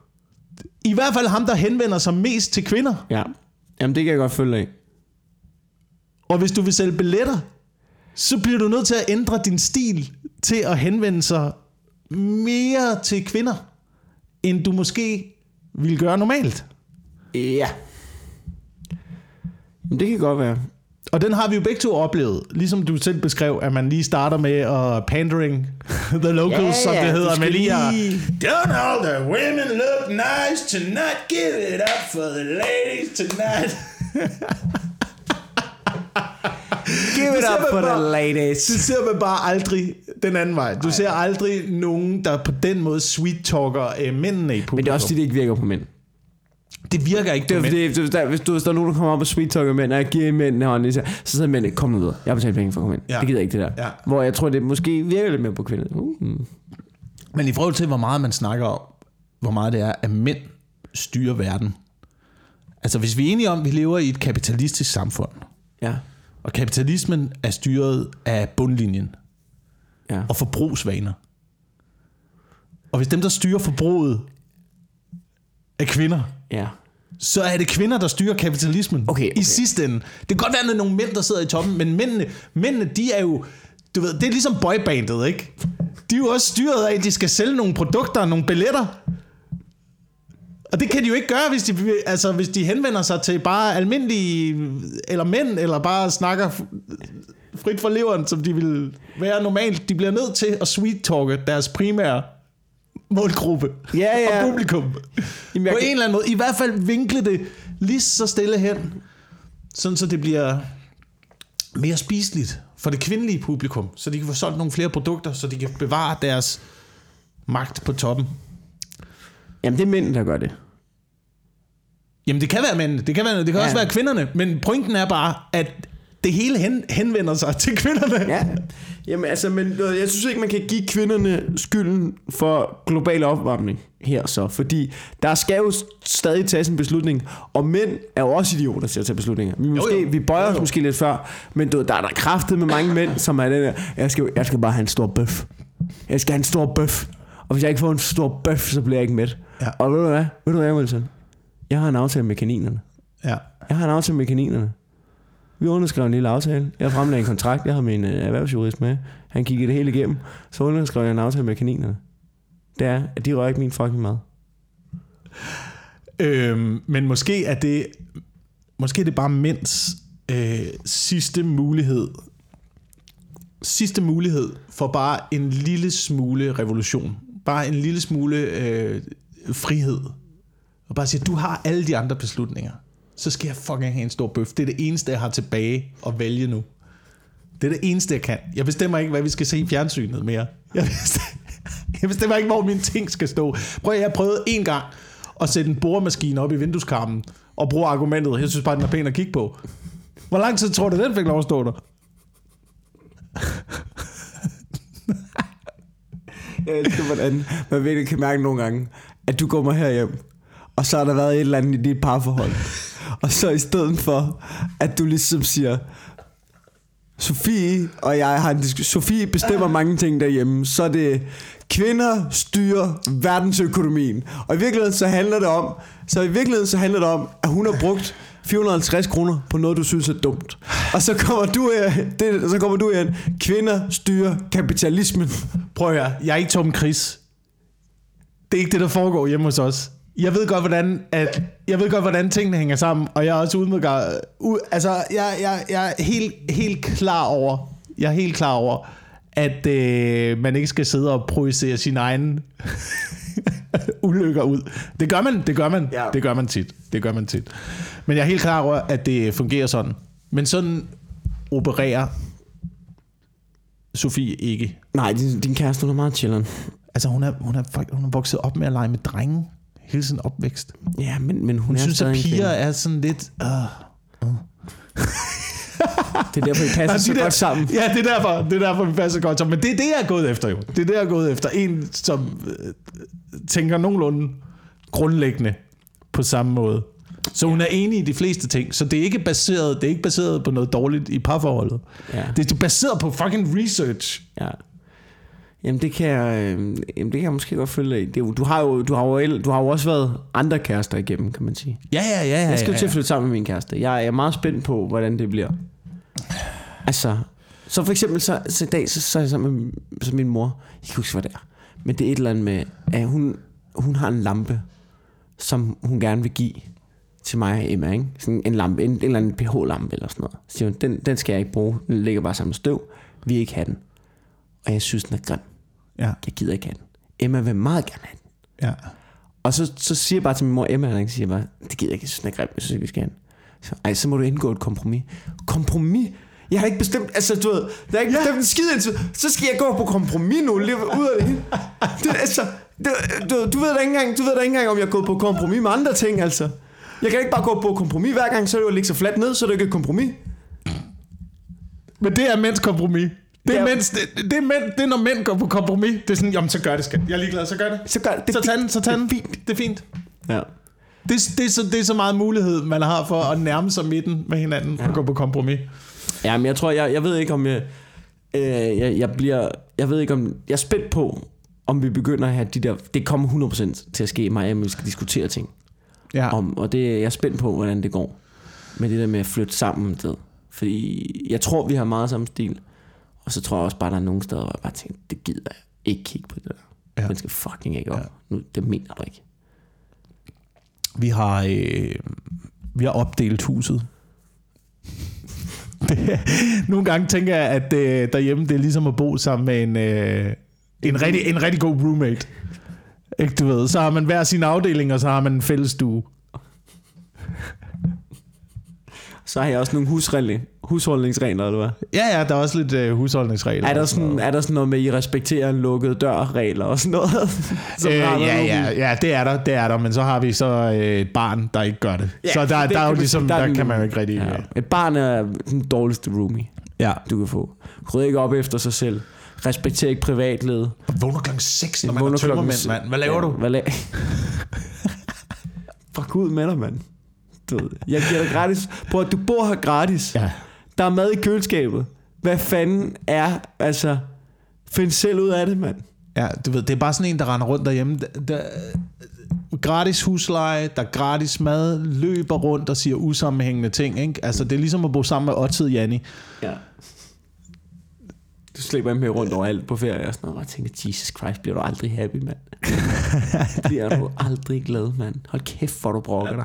I hvert fald ham, der henvender sig mest til kvinder. Ja. Jamen, det kan jeg godt følge af. Og hvis du vil sælge billetter, så bliver du nødt til at ændre din stil til at henvende sig mere til kvinder, end du måske ville gøre normalt. Ja. Jamen, det kan godt være. Og den har vi jo begge to oplevet, ligesom du selv beskrev, at man lige starter med at pandering the locals, Ja, som det du hedder, med lige at, lige- Don't all the women look nice tonight, give it up for the ladies tonight. Give it up for the bare- ladies. Du ser man bare aldrig den anden vej. Du ser aldrig nogen, der på den måde sweet-talker øh, mændene i publikum. Men det er også fordi, det ikke virker på mænd. det virker ikke Det er fordi, hvis der, hvis, du, hvis der er nogen, der kommer op og sweet talker mænd, og jeg giver mænd hånden, så så sidder mændene, kom nu videre. Jeg har betalt penge for at komme ind. Ja. Det gider ikke, det der. Ja. Hvor jeg tror, det måske virker lidt mere på kvinder. Uh. Men i forhold til, hvor meget man snakker om, hvor meget det er, at mænd styrer verden. Altså, hvis vi er enige om, at vi lever i et kapitalistisk samfund, Ja. Og kapitalismen er styret af bundlinjen Ja. og forbrugsvaner. Og hvis dem, der styrer forbruget, er kvinder, Ja. så er det kvinder, der styrer kapitalismen Okay, okay. i sidste ende. Det kan godt være, at der er nogle mænd, der sidder i toppen, men mændene, mændene de er jo... Du ved, det er ligesom boybandet, ikke? De er jo også styret af, at de skal sælge nogle produkter, nogle billetter. Og det kan de jo ikke gøre, hvis de, altså, hvis de henvender sig til bare almindelige, eller mænd, eller bare snakker frit for leveren, som de vil være normalt. De bliver nødt til at sweet-talke deres primære målgruppe Ja, ja. og publikum. Jamen, jeg På kan- en eller anden måde. I hvert fald vinkle det lige så stille hen, sådan så det bliver mere spiseligt for det kvindelige publikum, så de kan få solgt nogle flere produkter, så de kan bevare deres magt på toppen. Jamen, det er mænd, der gør det. Jamen det kan være mænd, det kan, være, det kan ja. Også være kvinderne, men pointen er bare, at det hele hen, henvender sig til kvinderne. Ja. Jamen, altså, men jeg synes ikke, man kan give kvinderne skylden for global opvarmning her så, fordi der skal jo stadig tages en beslutning, og mænd er jo også idioter til at tage beslutninger. Vi, måske, jo. vi bøjer Jo, os jo. måske lidt før, men du, ved, der er der kraftet med mange mænd, som er den der, jeg skal, jeg skal bare have en stor bøf. Jeg skal have en stor bøf. Og hvis jeg ikke får en stor bøf, så bliver jeg ikke mæt. Ja. Og ved du hvad? Ved du hvad, Wilson? Jeg har en aftale med kaninerne. Ja. Jeg har en aftale med kaninerne. Vi underskrev en lille aftale. Jeg fremlagde en kontrakt. Jeg har min øh, erhvervsjurist med. Han kiggede det hele igennem. Så underskrev jeg en aftale med kaninerne. Det er, at de rører ikke min fucking mad. Øhm, men måske er det måske er det bare mænds øh, sidste mulighed sidste mulighed for bare en lille smule revolution. Bare en lille smule øh, frihed. Og bare siger, du har alle de andre beslutninger. Så skal jeg fucking have en stor bøf. Det er det eneste, jeg har tilbage at vælge nu. Det er det eneste, jeg kan. Jeg bestemmer ikke, hvad vi skal se i fjernsynet mere. Jeg bestemmer, jeg bestemmer ikke, hvor mine ting skal stå. Prøv at jeg prøvede en gang at sætte en boremaskine op i vindueskarmen og bruge argumentet. Jeg synes bare, den er pæn at kigge på. Hvor lang tid tror du, den fik lov at stå der? Jeg elsker, hvordan man virkelig kan mærke nogle gange, at du kommer herhjem, og så har der været et eller andet i dit parforhold. Og så i stedet for, at du ligesom siger, Sofie og jeg har en diskussion. Sofie bestemmer mange ting derhjemme, så er det kvinder styrer verdensøkonomien. Og i virkeligheden så handler det om, så i virkeligheden så handler det om, at hun har brugt 450 kroner på noget, du synes er dumt. Og så kommer du, øh, det, så kommer du ind, kvinder styrer kapitalismen. Prøv at høre, jeg er ikke Tom Chris. Det er ikke det, der foregår hjemme hos os. Jeg ved godt, hvordan, at, jeg ved godt, hvordan tingene hænger sammen, og jeg er også udmærket, u, altså, jeg, jeg, jeg er helt, helt klar over, jeg er helt klar over, at øh, man ikke skal sidde og projicere sine egne ulykker ud. Det gør man, det gør man, Ja. det gør man tit. Det gør man tit. Men jeg er helt klar over, at det fungerer sådan. Men sådan opererer Sofie ikke. Nej, din, din kæreste hun er meget chilleren. Altså hun er, hun, er, hun er vokset op med at lege med drenge hele sin opvækst. Ja, men, men hun, Hun er synes, at piger er sådan lidt... Uh. Det er derfor, I passer så de der- godt sammen. Ja, det er derfor, det er derfor vi passer godt sammen. Men det er det, jeg er gået efter jo. Det er det, jeg er gået efter. En, som øh, tænker nogenlunde grundlæggende på samme måde. Så hun er enig i de fleste ting. Så det er ikke baseret, det er ikke baseret på noget dårligt i parforholdet. Ja. Det er baseret på fucking research. Ja. Jamen det kan jeg, øh, jamen, det kan jeg måske godt følge dig i. Det, jo- du har jo du har jo, du har jo også været andre kærester igennem, kan man sige. Ja, ja, ja. ja Jeg skal jo ja, til ja. at flytte sammen med min kæreste. Jeg er meget spændt på, hvordan det bliver. Altså, så for eksempel så, så i dag, så, så er jeg sammen med så min mor. Jeg kan huske, hvad det er. Men det er et eller andet med, at hun, hun har en lampe, som hun gerne vil give til mig og Emma, ikke? Sådan en lampe, en, en eller anden pH-lampe eller sådan noget. Så siger hun, den, den skal jeg ikke bruge. Den ligger bare sammen med støv. Vi ikke have den. Og jeg synes, den er grim. Ja, Jeg gider ikke have den. Emma vil meget gerne have den. ja. Og så, så siger jeg bare til min mor, Emma, og siger bare, det gider jeg ikke, jeg synes, den er grim, jeg synes ikke, vi skal have den. Så, ej, så må du indgå et kompromis. Kompromis? Jeg har ikke bestemt, altså du ved, der er ikke ja. bestemt en skid indtil, så skal jeg gå på kompromis nu, lige ud af det hele. Det, altså, det, du, du, ved da ikke engang, du ved da ikke engang, om jeg er gået på kompromis med andre ting, altså. Jeg kan ikke bare gå på kompromis hver gang, så er det jo at ligge så fladt ned, så er det ikke et kompromis. Men det er mænds kompromis. Det er, Ja. mænds, det, det, er mænd, det er, når mænd går på kompromis. Det er sådan, jamen så gør det, skat. Jeg er ligeglad, så gør det. Så gør det. Så tag den, så tag den. Det er fint. Det er fint. Ja. Det, det, er så, det er så meget mulighed, man har for at nærme sig midten med hinanden ja. og gå på kompromis. Ja, men jeg tror, jeg, jeg ved ikke, om jeg, øh, jeg, jeg bliver, jeg ved ikke, om, jeg er spændt på, om vi begynder at have de der, det kommer 100% til at ske i mig, at vi skal diskutere ting Ja. om, og det, jeg er spændt på, hvordan det går, med det der med at flytte sammen, det. fordi jeg tror, vi har meget samme stil, og så tror jeg også bare, der er nogle steder, hvor jeg bare tænker, det gider jeg ikke kigge på det der. Ja. Man skal fucking ikke op. Ja. Nu, det mener du ikke. Vi har, øh, vi har opdelt huset. Det, nogle gange tænker jeg, at øh, derhjemme det er ligesom at bo sammen med en, øh, en, rigtig, en rigtig god roommate. Ikke, du ved, så har man hver sin afdeling, og så har man en fælles stue. Så har jeg også nogle husregler, husholdningsregler, eller hvad? Ja, ja, der er også lidt øh, husholdningsregler. Er der, sådan sådan, er der sådan noget med, at I respekterer en lukket dør-regler og sådan noget? Som Øh, ja, ja, ja, det er der, det er der, men så har vi så øh, et barn, der ikke gør det. Ja, så der, det der er kan jo man ligesom, der er der, den- kan man jo ikke rigtig... Ja. Ja. Et barn er den dårligste roomie, ja. du kan få. Ryd ikke op efter sig selv. Respekter ikke privatlivet. Vågner klokken 6, når man er tømmermænd, mand. Hvad laver ja, du? Hvad la- Fuck ud med dig, mand. Du ved, jeg giver dig gratis. Prøv at du bor her gratis. Ja. Der er mad i køleskabet. Hvad fanden er, altså... Find selv ud af det, mand. Ja, du ved, det er bare sådan en, der render rundt derhjemme. Der, der, gratis husleje, der er gratis mad, løber rundt og siger usammenhængende ting. Ikke? Altså, det er ligesom at bo sammen med Ottid Janni. Ja. Du slipper med rundt overalt på ferie og sådan noget. Og jeg tænker, Jesus Christ, bliver du aldrig happy, mand? bliver du aldrig glad, mand? Hold kæft, hvor du brokker dig.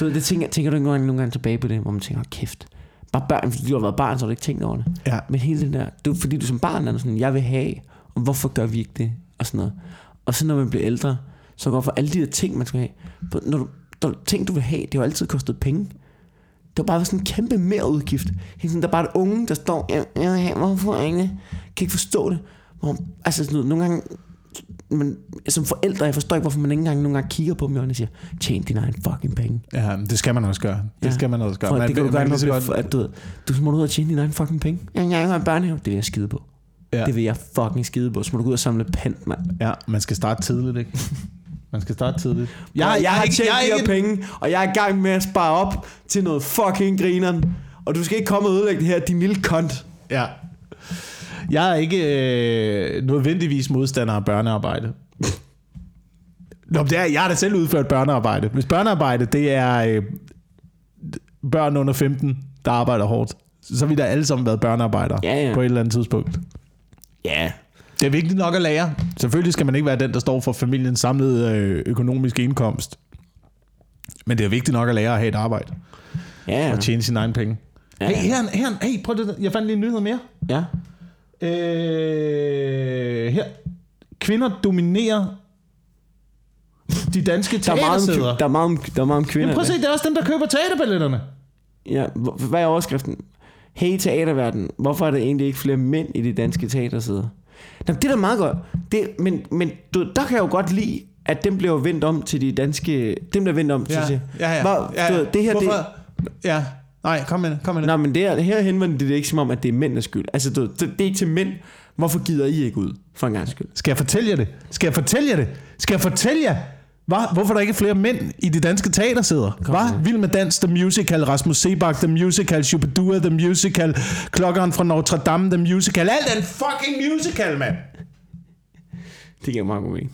Du ved, det tænker, tænker du ikke nogle gange, nogle gange tilbage på det, hvor man tænker, hold kæft. Bare børn, fordi du har været barn, så har du ikke tænkt over det. Ja. Men hele den der, er fordi du som barn er sådan, jeg vil have, og hvorfor gør vi ikke det? Og sådan noget. Og så når man bliver ældre, så går for alle de der ting, man skal have. Når du, der, ting, du vil have, det har altid kostet penge. Det var bare sådan en kæmpe mere udgift. Hele tiden, der er bare et unge, der står, jeg, jeg hvorfor ikke? Kan ikke forstå det. Hvor, altså sådan noget, nogle gange, men som forældre, jeg forstår ikke, hvorfor man ikke engang nogle gange kigger på dem i øjnene og siger, tjen dine egen fucking penge. Ja, men det skal man også gøre. Det Ja. skal man også gøre. For, Man- det kan du man gøre, når lige så du, godt- godt... at du, du må du ud og tjene dine egen fucking penge. Jeg gerne have børnehave. Det vil jeg skide på. Ja. Det vil jeg fucking skide på. Så må du gå ud og samle pant, mand. Ja, man skal starte tidligt, ikke? Man skal starte tidligt. Jeg, jeg, jeg har ikke- tjent jeg de her ikke- penge, og jeg er i gang med at spare op til noget fucking grineren. Og du skal ikke komme og ødelægge det her, din lille kont. Ja. Jeg er ikke øh, nødvendigvis modstander af børnearbejde. Nå, det er, jeg har da selv udført børnearbejde. Hvis børnearbejde, det er øh, børn under 15, der arbejder hårdt, så har vi da alle sammen været børnearbejdere Ja, ja. på et eller andet tidspunkt. Ja. Det er vigtigt nok at lære. Selvfølgelig skal man ikke være den, der står for familiens samlede øh, økonomiske indkomst. Men det er vigtigt nok at lære at have et arbejde Ja. og tjene sine egne penge. Ja. Hey, her, her, hey, prøv det. Jeg fandt lige en nyhed mere. Ja. Øh, her. Kvinder dominerer de danske Der er, meget om, teatersæder. der, er meget om, der er meget om kvinder. Men prøv at se, det er også dem, der køber teaterbilletterne. Ja, hvor- hvad er overskriften? Hey teaterverden, hvorfor er der egentlig ikke flere mænd i de danske teatersæder? Nå, det er da meget godt. Det, men men du, der kan jeg jo godt lide, at dem bliver jo vendt om til de danske... Dem bliver vendt om til... til- Hvor, Du, ved, det her, det, Hvorfor? Ja, nej, kom med det. Kom med det. Nej, men det her, her henvender de det ikke som om, at det er mændenes skyld. Altså, du, det, det er ikke til mænd. Hvorfor gider I ikke ud, for en gang skyld? Skal jeg fortælle jer det? Skal jeg fortælle jer det? Skal jeg fortælle jer, hvad? hvorfor der ikke er flere mænd i de danske teatersæder? Hvad? Vild med dans, The Musical, Rasmus Sebak, The Musical, Shubidua, The Musical, Klokkeren fra Notre Dame, The Musical. Alt den fucking musical, mand! Det giver meget god mening.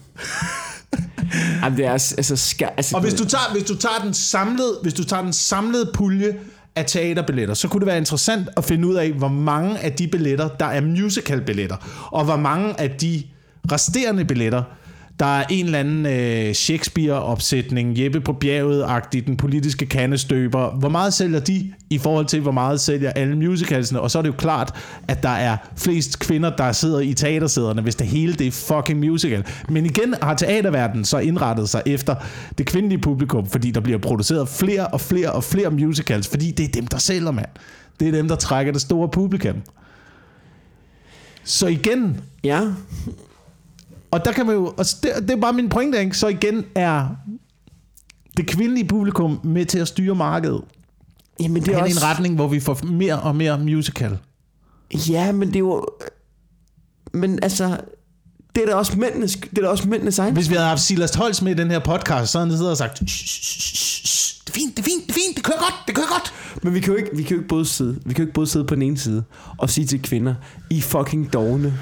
Jamen, det er altså... Ska, altså Og hvis du tager, hvis du tager den samlede, hvis du tager den samlede pulje af teaterbilletter, så kunne det være interessant at finde ud af, hvor mange af de billetter, der er musical-billetter, og hvor mange af de resterende billetter, der er en eller anden øh, Shakespeare-opsætning, Jeppe på bjerget-agtig, den politiske kandestøber. Hvor meget sælger de i forhold til, hvor meget sælger alle musicalsene? Og så er det jo klart, at der er flest kvinder, der sidder i teatersæderne, hvis det hele det er fucking musical. Men igen har teaterverdenen så indrettet sig efter det kvindelige publikum, fordi der bliver produceret flere og flere og flere musicals, fordi det er dem, der sælger, mand. Det er dem, der trækker det store publikum. Så igen, Ja, og der kan man jo, og det, det er bare min pointe, ikke? så igen er det kvindelige publikum med til at styre markedet. Jamen, det er er også... en retning, hvor vi får mere og mere musical. Ja, men det er jo... Men altså... Det er da også mændenes, det er da også mændenes egen. Hvis vi havde haft Silas Holst med i den her podcast, så havde han siddet og sagt, "Shh, shh, shh, shh, det er fint, det er fint, det er fint, det kører godt, det kører godt. Men vi kan jo ikke, vi kan jo ikke både sidde, vi kan jo ikke både sidde på den ene side og sige til kvinder, I fucking dogne.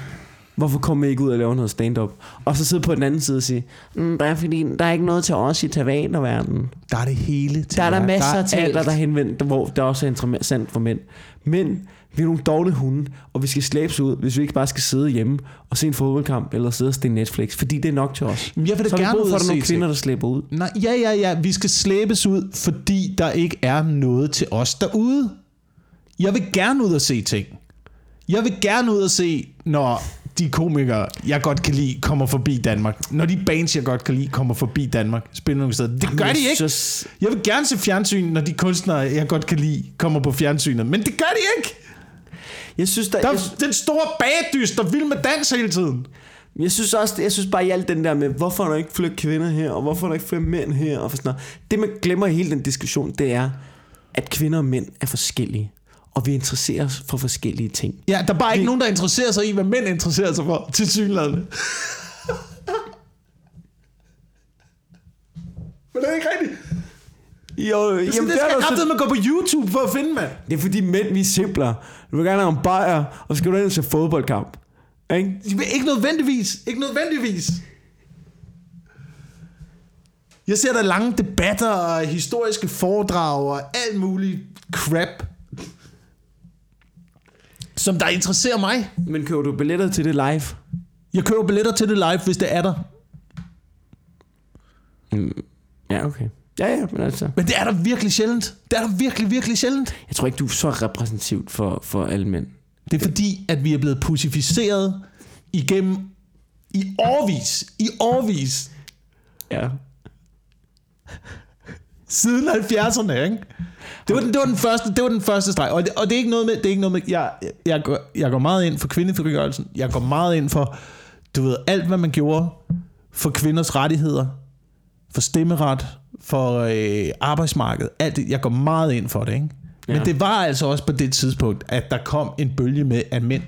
Hvorfor kommer I ikke ud og laver noget stand-up? Og så sidde på den anden side og sige, mm, der er fordi, der er ikke noget til os i teaterverdenen. Der er det hele til Der er der masser er af teater, der er henvendt, hvor der også er interessant for mænd. Men vi er nogle dogne hunde, og vi skal slæbes ud, hvis vi ikke bare skal sidde hjemme og se en fodboldkamp, eller sidde og se Netflix, fordi det er nok til os. Jeg vil da så gerne brug for, at der er nogle kvinder, der slæber ud. Nej, ja, ja, ja. Vi skal slæbes ud, fordi der ikke er noget til os derude. Jeg vil gerne ud og se ting. Jeg vil gerne ud og se, når de komikere, jeg godt kan lide, kommer forbi Danmark. Når de bands, jeg godt kan lide, kommer forbi Danmark. Spiller nogle steder. Det gør jeg de ikke. synes- Jeg vil gerne se fjernsyn, når de kunstnere, jeg godt kan lide, kommer på fjernsynet. Men det gør de ikke. Jeg synes, der, Der jeg, er den store bagdys, der vil med dans hele tiden. Jeg synes også, jeg synes bare i alt den der med, hvorfor er der ikke flere kvinder her, og hvorfor er der ikke flere mænd her, og sådan noget. Det man glemmer i hele den diskussion, det er, at kvinder og mænd er forskellige, og vi interesserer os for forskellige ting. Ja, der er bare ikke Vi- nogen, der interesserer sig i, hvad mænd interesserer sig for, til synligheden. Men det er ikke rigtigt. Jo, Jamen, det skal jeg kraftedeme så, gå på YouTube for at finde, mand. det er fordi mænd, vi er simplere. Du vil gerne have en bajer, og så skal du ind se fodboldkamp. Ikke? Ikke nødvendigvis. Ikke nødvendigvis. Jeg ser der lange debatter og historiske foredrag og alt muligt crap, som der interesserer mig. Men køber du billetter til det live? Jeg køber billetter til det live, hvis det er der. Ja, okay. Ja, ja, men altså. Men det er der virkelig sjældent. Det er der virkelig, virkelig sjældent. Jeg tror ikke, du er så repræsentativt for, for alle mænd. Det er fordi, at vi er blevet pussificeret igennem i årvis. I årvis. Ja. Siden 70'erne, ikke? Det var, den, det var den første, det var den første streg. Og det, og det er ikke noget med, det er ikke noget med, jeg, jeg, går, jeg går meget ind for kvindefrigørelsen. Jeg går meget ind for, du ved, alt hvad man gjorde for kvinders rettigheder, for stemmeret, for øh, arbejdsmarkedet. Alt det, jeg går meget ind for det, ikke? Men Ja. det var altså også på det tidspunkt, at der kom en bølge med, at mænd,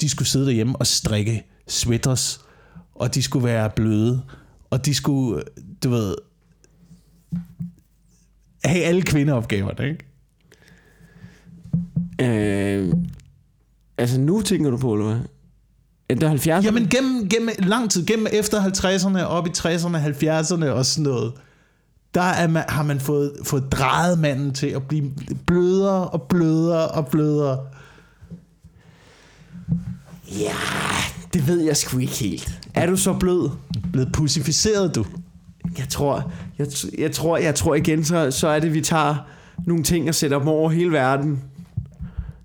de skulle sidde derhjemme og strikke sweaters, og de skulle være bløde, og de skulle, du ved, have alle kvindeopgaverne, ikke? Øh, altså nu tænker du på, eller hvad? Det er 70. Jamen gennem, gennem lang tid, gennem efter 50'erne, op i 60'erne, 70'erne og sådan noget, der er man, har man fået, fået drejet manden til at blive blødere og blødere og blødere. Ja, det ved jeg sgu ikke helt. Er du så blød? Blevet pussificeret, du. Jeg tror, jeg, jeg tror, jeg tror igen, så, så er det, vi tager nogle ting og sætter dem over hele verden.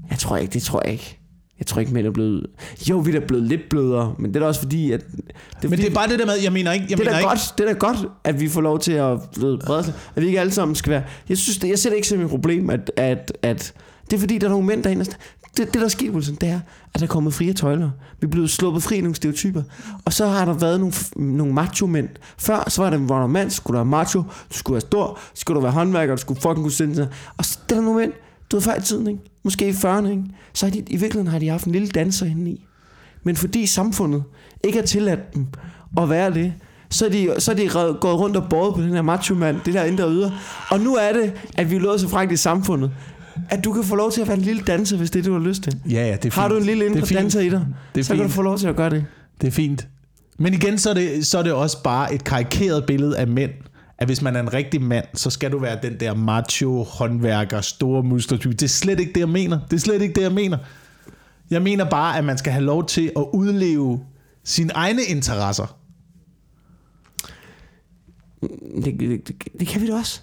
Jeg tror ikke, det tror jeg ikke. Jeg tror ikke, mænd er blevet... Jo, vi er da blevet lidt blødere, men det er da også fordi, at... Det er, Men det er bare det der med, jeg mener ikke, jeg det er mener ikke, godt, det er da godt, at vi får lov til at blive bredere, at vi ikke alle sammen skal være... Jeg synes, det, jeg ser det ikke som et problem, at, at, at det er fordi, der er nogle mænd derinde. Det, det der er sket, Wilson, det er, at der er kommet frie tøjler. Vi er blevet sluppet fri i nogle stereotyper. Og så har der været nogle, nogle macho-mænd. Før, så var der, hvor der mand, skulle du være macho, du skulle være stor, så skulle du være håndværker, du skulle fucking kunne sende sig. Og så det er der nogle mænd, du ved, før i tiden, ikke? måske i 40'erne, ikke? så har de, i virkeligheden har de haft en lille danser inde i. Men fordi samfundet ikke har tilladt dem at være det, så er de, så er de red- gået rundt og båret på den her macho-mand, det der indre yder. Og nu er det, at vi er så fragt i samfundet, at du kan få lov til at være en lille danser, hvis det er det, du har lyst til. Ja, ja, det er fint. Har du en lille Det er indre fint. danser i dig, Det er så kan du fint. få lov til at gøre det. Det er fint. Men igen, så er det, så er det også bare et karikeret billede af mænd. At hvis man er en rigtig mand, så skal du være den der macho, håndværker, store muskler. type. Det er slet ikke det, jeg mener. Det er slet ikke det, jeg mener. Jeg mener bare, at man skal have lov til at udleve sine egne interesser. Det, det, det, det kan vi da også.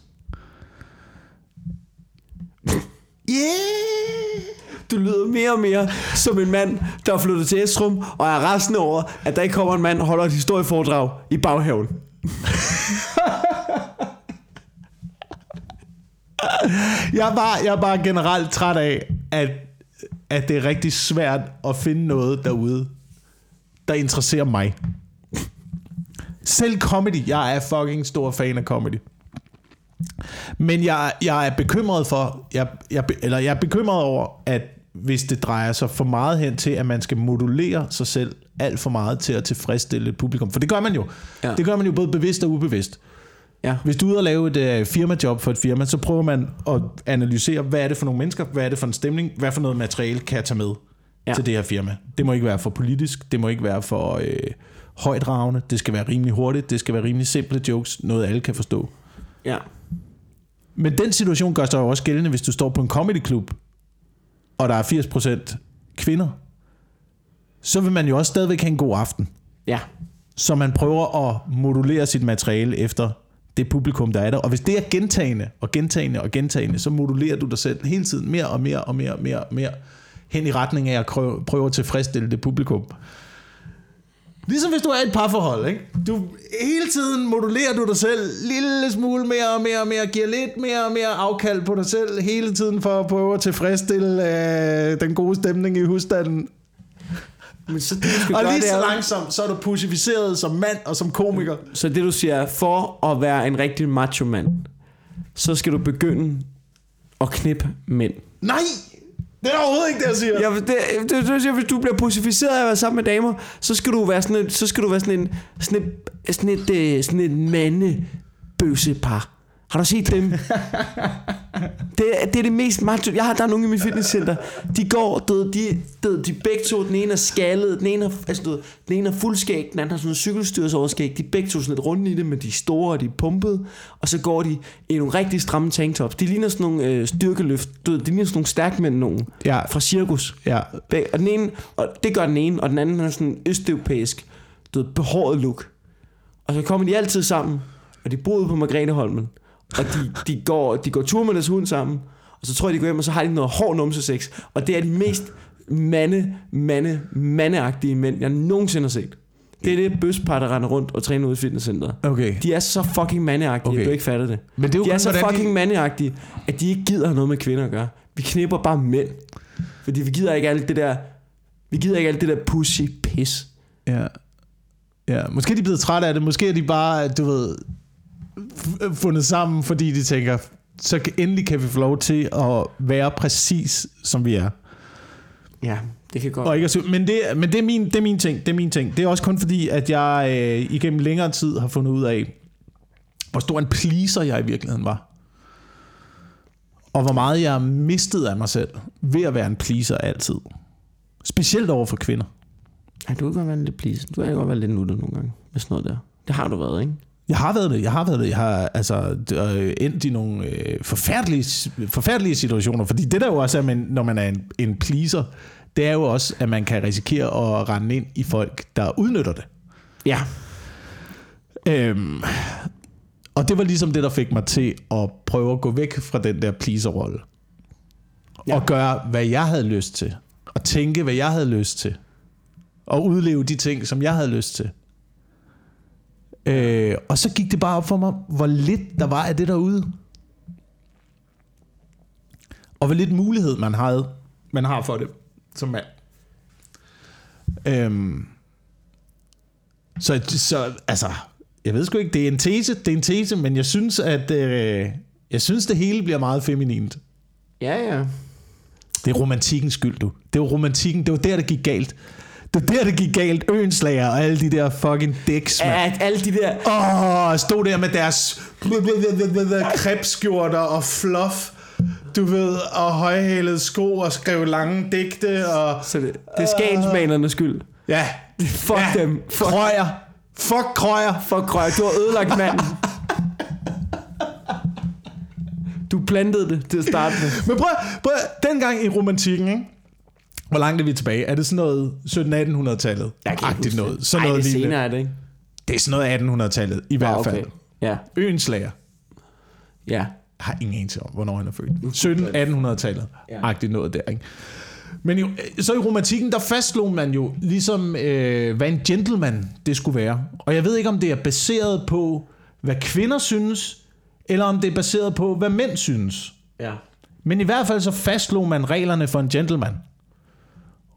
Yeah! Du lyder mere og mere som en mand, der er flyttet til Esrum, og er resten over, at der ikke kommer en mand og holder et historieforedrag i baghaven. Jeg er, bare, jeg er bare generelt træt af, at, at det er rigtig svært at finde noget derude, der interesserer mig. Selv comedy. Jeg er fucking stor fan af comedy. Men jeg, jeg er bekymret for, jeg, jeg, eller jeg er bekymret over, at hvis det drejer sig for meget hen til, at man skal modulere sig selv alt for meget til at tilfredsstille et publikum. For det gør man jo. Ja. Det gør man jo både bevidst og ubevidst. Ja. Hvis du er ude og lave et uh, firmajob for et firma, så prøver man at analysere, hvad er det for nogle mennesker, hvad er det for en stemning, hvad for noget materiale kan jeg tage med ja. til det her firma. Det må ikke være for politisk, det må ikke være for øh, højdragende, det skal være rimelig hurtigt, det skal være rimelig simple jokes, noget alle kan forstå. Ja. Men den situation gør sig jo også gældende, hvis du står på en comedyklub, og der er 80% kvinder, så vil man jo også stadigvæk have en god aften. Ja. Så man prøver at modulere sit materiale efter det publikum, der er der. Og hvis det er gentagende og gentagende og gentagende, så modulerer du dig selv hele tiden mere og mere og mere og mere, og mere hen i retning af at prøve, prøve at tilfredsstille det publikum. Ligesom hvis du er i et parforhold, ikke? Du, hele tiden modulerer du dig selv lille smule mere og mere og mere, giver lidt mere og mere afkald på dig selv hele tiden for at prøve at tilfredsstille øh, den gode stemning i husstanden. Men så det, du skal Og gøre, lige så langsomt, så er du pussificeret som mand og som komiker. så det du siger, for at være en rigtig macho mand, så skal du begynde at knippe mænd. Nej! Det er overhovedet ikke det, jeg siger. Ja, det, det, det, det, hvis du bliver pussificeret af at være sammen med damer, så skal du være sådan et, så skal du være sådan en, sådan et, sådan et, øh, sådan et, sådan et mandebøssepar. Har du set dem? det, er, det er det mest macho. Jeg har, der er nogle i mit fitnesscenter. De går, ved, de, ved, de begge to, den ene er skaldet, den ene er, altså, ved, den ene er fuldskæg, den anden har sådan en cykelstyrsoverskæg. De er begge to sådan lidt runde i det, men de er store, og de er pumpede. Og så går de i nogle rigtig stramme tanktops. De ligner sådan nogle øh, styrkeløft. Ved, de ligner sådan nogle stærkmænd nogen. Ja. Fra cirkus. Ja. Beg- Og, den ene, og det gør den ene, og den anden har sådan en østeuropæisk, du ved, behåret look. Og så kommer de altid sammen, og de bor ude på Margrethe-Holmen. Og de, de, går, de går tur med deres hund sammen, og så tror jeg, de går hjem, og så har de noget hård numsesex. Og det er de mest mande, mande, mandeagtige mænd, jeg nogensinde har set. Det er det bøspar, der render rundt og træner ude i fitnesscenteret. Okay. De er så fucking mandeagtige, okay. Du ikke fatter det. Men det er jo de er så hvordan de- fucking mandeagtige, at de ikke gider have noget med kvinder at gøre. Vi knipper bare mænd. Fordi vi gider ikke alt det der... Vi gider ikke alt det der pussy pis. Ja. Ja, måske er de blevet trætte af det. Måske er de bare, du ved, fundet sammen, fordi de tænker, så kan- endelig kan vi få lov til at være præcis, som vi er. Ja, det kan godt. Og ikke at, men det, men det, er min, det er min ting. Det er min ting. Det er også kun fordi, at jeg øh, igennem længere tid har fundet ud af, hvor stor en pleaser jeg i virkeligheden var. Og hvor meget jeg mistede af mig selv ved at være en pleaser altid. Specielt over for kvinder. Ja, du kan godt være lidt please. Du kan godt være lidt nuttet nogle gange med sådan noget der. Det har du været, ikke? Jeg har været det. Jeg har været det. Jeg har altså øh, endt i nogle øh, forfærdelige, forfærdelige situationer. Fordi det der jo også er, man, når man er en, en pleaser, det er jo også, at man kan risikere at rende ind i folk, der udnytter det. Ja. Øhm, og det var ligesom det, der fik mig til at prøve at gå væk fra den der pleaser-rolle. Ja. Og gøre, hvad jeg havde lyst til. Og tænke, hvad jeg havde lyst til. Og udleve de ting, som jeg havde lyst til. Øh, og så gik det bare op for mig, hvor lidt der var af det derude. Og hvor lidt mulighed man havde, man har for det som mand. Øhm, så, så altså, jeg ved sgu ikke, det er en tese, det er en tese, men jeg synes, at øh, jeg synes, det hele bliver meget feminint. Ja, ja. Det er romantikkens skyld, du. Det var romantikken, det var der, det gik galt. Det der, det gik galt. Øenslager og alle de der fucking dicks, mand. At alle de der... Åh, oh, stod der med deres krebsskjorter og fluff, du ved, og højhælede sko og skrev lange digte og... Så det, det er skagensmanernes skyld. Ja, Fuck ja. dem. Fuck, krøjer. Fuck krøjer. fuck krøj. Du har ødelagt manden. Du plantede det til at starte med. Men prøv, prøv, dengang i romantikken, ikke? Hvor langt er vi tilbage? Er det sådan noget 1700-1800-tallet? Jeg kan ikke noget. det. Sådan Ej, noget det er senere, er det ikke? Det er sådan noget 1800-tallet, i hvert okay. fald. Ja, Øenslager. ja. Jeg har ingen anelse om, hvornår han er født. 17-1800-tallet. Ja. Ja. Agtigt noget der, ikke? Men jo, så i romantikken, der fastslog man jo ligesom, øh, hvad en gentleman det skulle være. Og jeg ved ikke, om det er baseret på, hvad kvinder synes, eller om det er baseret på, hvad mænd synes. Ja. Men i hvert fald så fastslog man reglerne for en gentleman.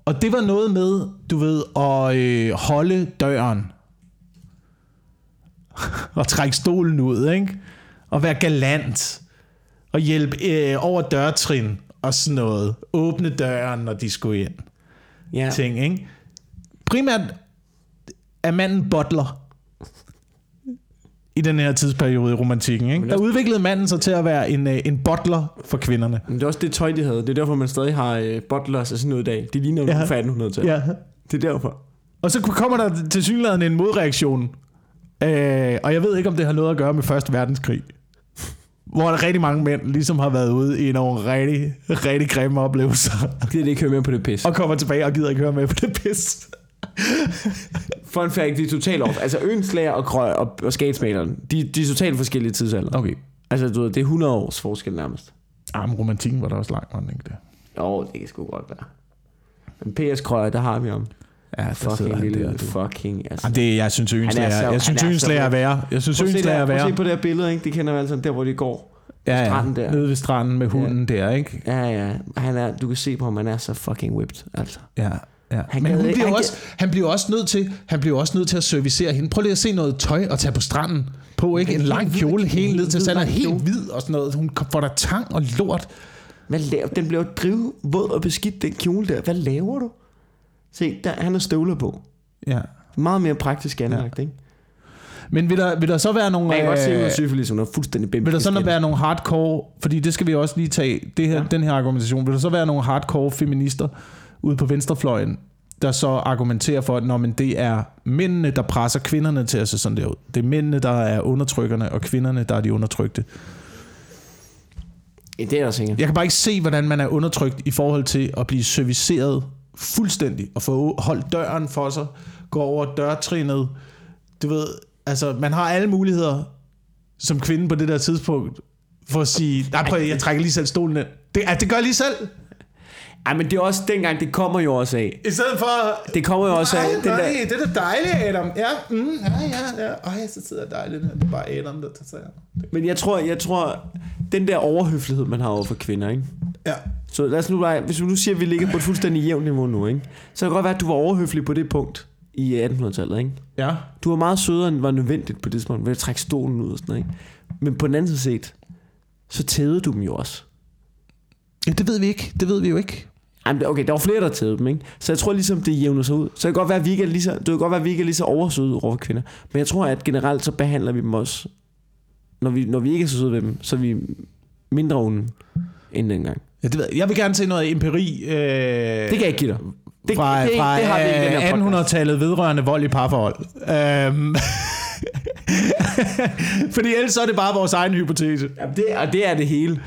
Og det var noget med, du ved, at øh, holde døren. og trække stolen ud, ikke? Og være galant. Og hjælpe øh, over dørtrin og sådan noget. Åbne døren, når de skulle ind. Ja. Ting, ikke? Primært er manden butler i den her tidsperiode i romantikken. Ikke? Der udviklede manden sig til at være en, øh, en butler for kvinderne. Men det er også det tøj, de havde. Det er derfor, man stadig har øh, butlers og sådan noget i dag. De ligner jo Ja. fra 1800-tallet. Ja. Det er derfor. Og så kommer der til synligheden en modreaktion. Øh, og jeg ved ikke, om det har noget at gøre med Første Verdenskrig. Hvor der rigtig mange mænd ligesom har været ude i nogle rigtig, rigtig grimme oplevelser. Gider det ikke høre med på det pis. Og kommer tilbage og gider ikke høre med på det pis. Fun fact, de er totalt off. Altså Øenslager og Krøj og, og Skatesmaleren, de, de er totalt forskellige tidsalder. Okay. Altså du ved, det er 100 års forskel nærmest. Ah, men romantikken var der også langt, var den ikke det? Jo, det kan sgu godt være. Men P.S. Krøjer, der har vi om. Ja, der Fucking lille, der, du. fucking, altså. Jamen, det, jeg synes, Øenslager, så- jeg synes, han er er værre. Jeg synes, Øenslager er der- prøv at værre. se på det her billede, ikke? Det kender man altså, der hvor de går. Ja, ja. stranden der. Nede ved stranden med hunden der, ikke? Ja, ja. Han er, du kan se på ham, han er så fucking whipped, altså. Ja. Ja. Han Men hun bliver han også, han bliver også nødt til, han bliver også nødt til at servicere hende. Prøv lige at se noget tøj og tage på stranden på, ikke? En lang kjole helt ned til er lang helt hvid og sådan noget. Hun får der tang og lort. Hvad laver, den bliver jo drivvåd og beskidt, den kjole der. Hvad laver du? Se, der, han har støvler på. Ja. Meget mere praktisk anlagt, ja. ikke? Men vil der, vil der så være nogle... Man kan godt se, øh, at syfilis, hun er fuldstændig bimpe. Vil der så være nogle hardcore, fordi det skal vi også lige tage, det her. Ja. den her argumentation, vil der så være nogle hardcore feminister ude på venstrefløjen, der så argumenterer for, at når, men det er mændene, der presser kvinderne til at se sådan der ud. Det er mændene, der er undertrykkerne, og kvinderne, der er de undertrykte. Det er der sikkert. Jeg kan bare ikke se, hvordan man er undertrykt i forhold til at blive serviceret fuldstændig, og få holdt døren for sig, gå over dørtrinet. Du ved, altså, man har alle muligheder som kvinde på det der tidspunkt, for at sige, nej, prøv, jeg trækker lige selv stolen ind. Det, ja, det gør jeg lige selv. Ej, men det er også dengang, det kommer jo også af. I stedet for... Det kommer jo også af. Ej, Den nej, der, det er da dejligt, Adam. Ja, mm, ja, ja, ja. Ej, så sidder jeg dejligt. her. Det er bare Adam, der tager sig men jeg tror, jeg tror, den der overhøflighed, man har over for kvinder, ikke? Ja. Så lad os nu bare, hvis vi nu siger, at vi ligger på et fuldstændig jævnt niveau nu, ikke? Så kan det godt være, at du var overhøflig på det punkt i 1800-tallet, ikke? Ja. Du var meget sødere, end var nødvendigt på det tidspunkt, ved at trække stolen ud og sådan noget, ikke? Men på den anden side set, så tævede du dem jo også. ja. det ved vi ikke. Det ved vi jo ikke. Ej, men okay, der var flere, der tævede dem, ikke? Så jeg tror ligesom, det jævner sig ud. Så det kan godt være, at vi ikke er lige så, det kan godt være, at vi ikke er lige så oversøde over for kvinder. Men jeg tror, at generelt så behandler vi dem også, når vi, når vi ikke er så søde ved dem, så er vi mindre onde end dengang. Ja, det ved jeg. jeg vil gerne se noget empiri. Øh, Det kan jeg ikke give dig. Det, fra, det, det, fra det har vi ikke podcast. 1800-tallet vedrørende vold i parforhold. Øhm. Fordi ellers så er det bare vores egen hypotese. Jamen, det, og det er det hele.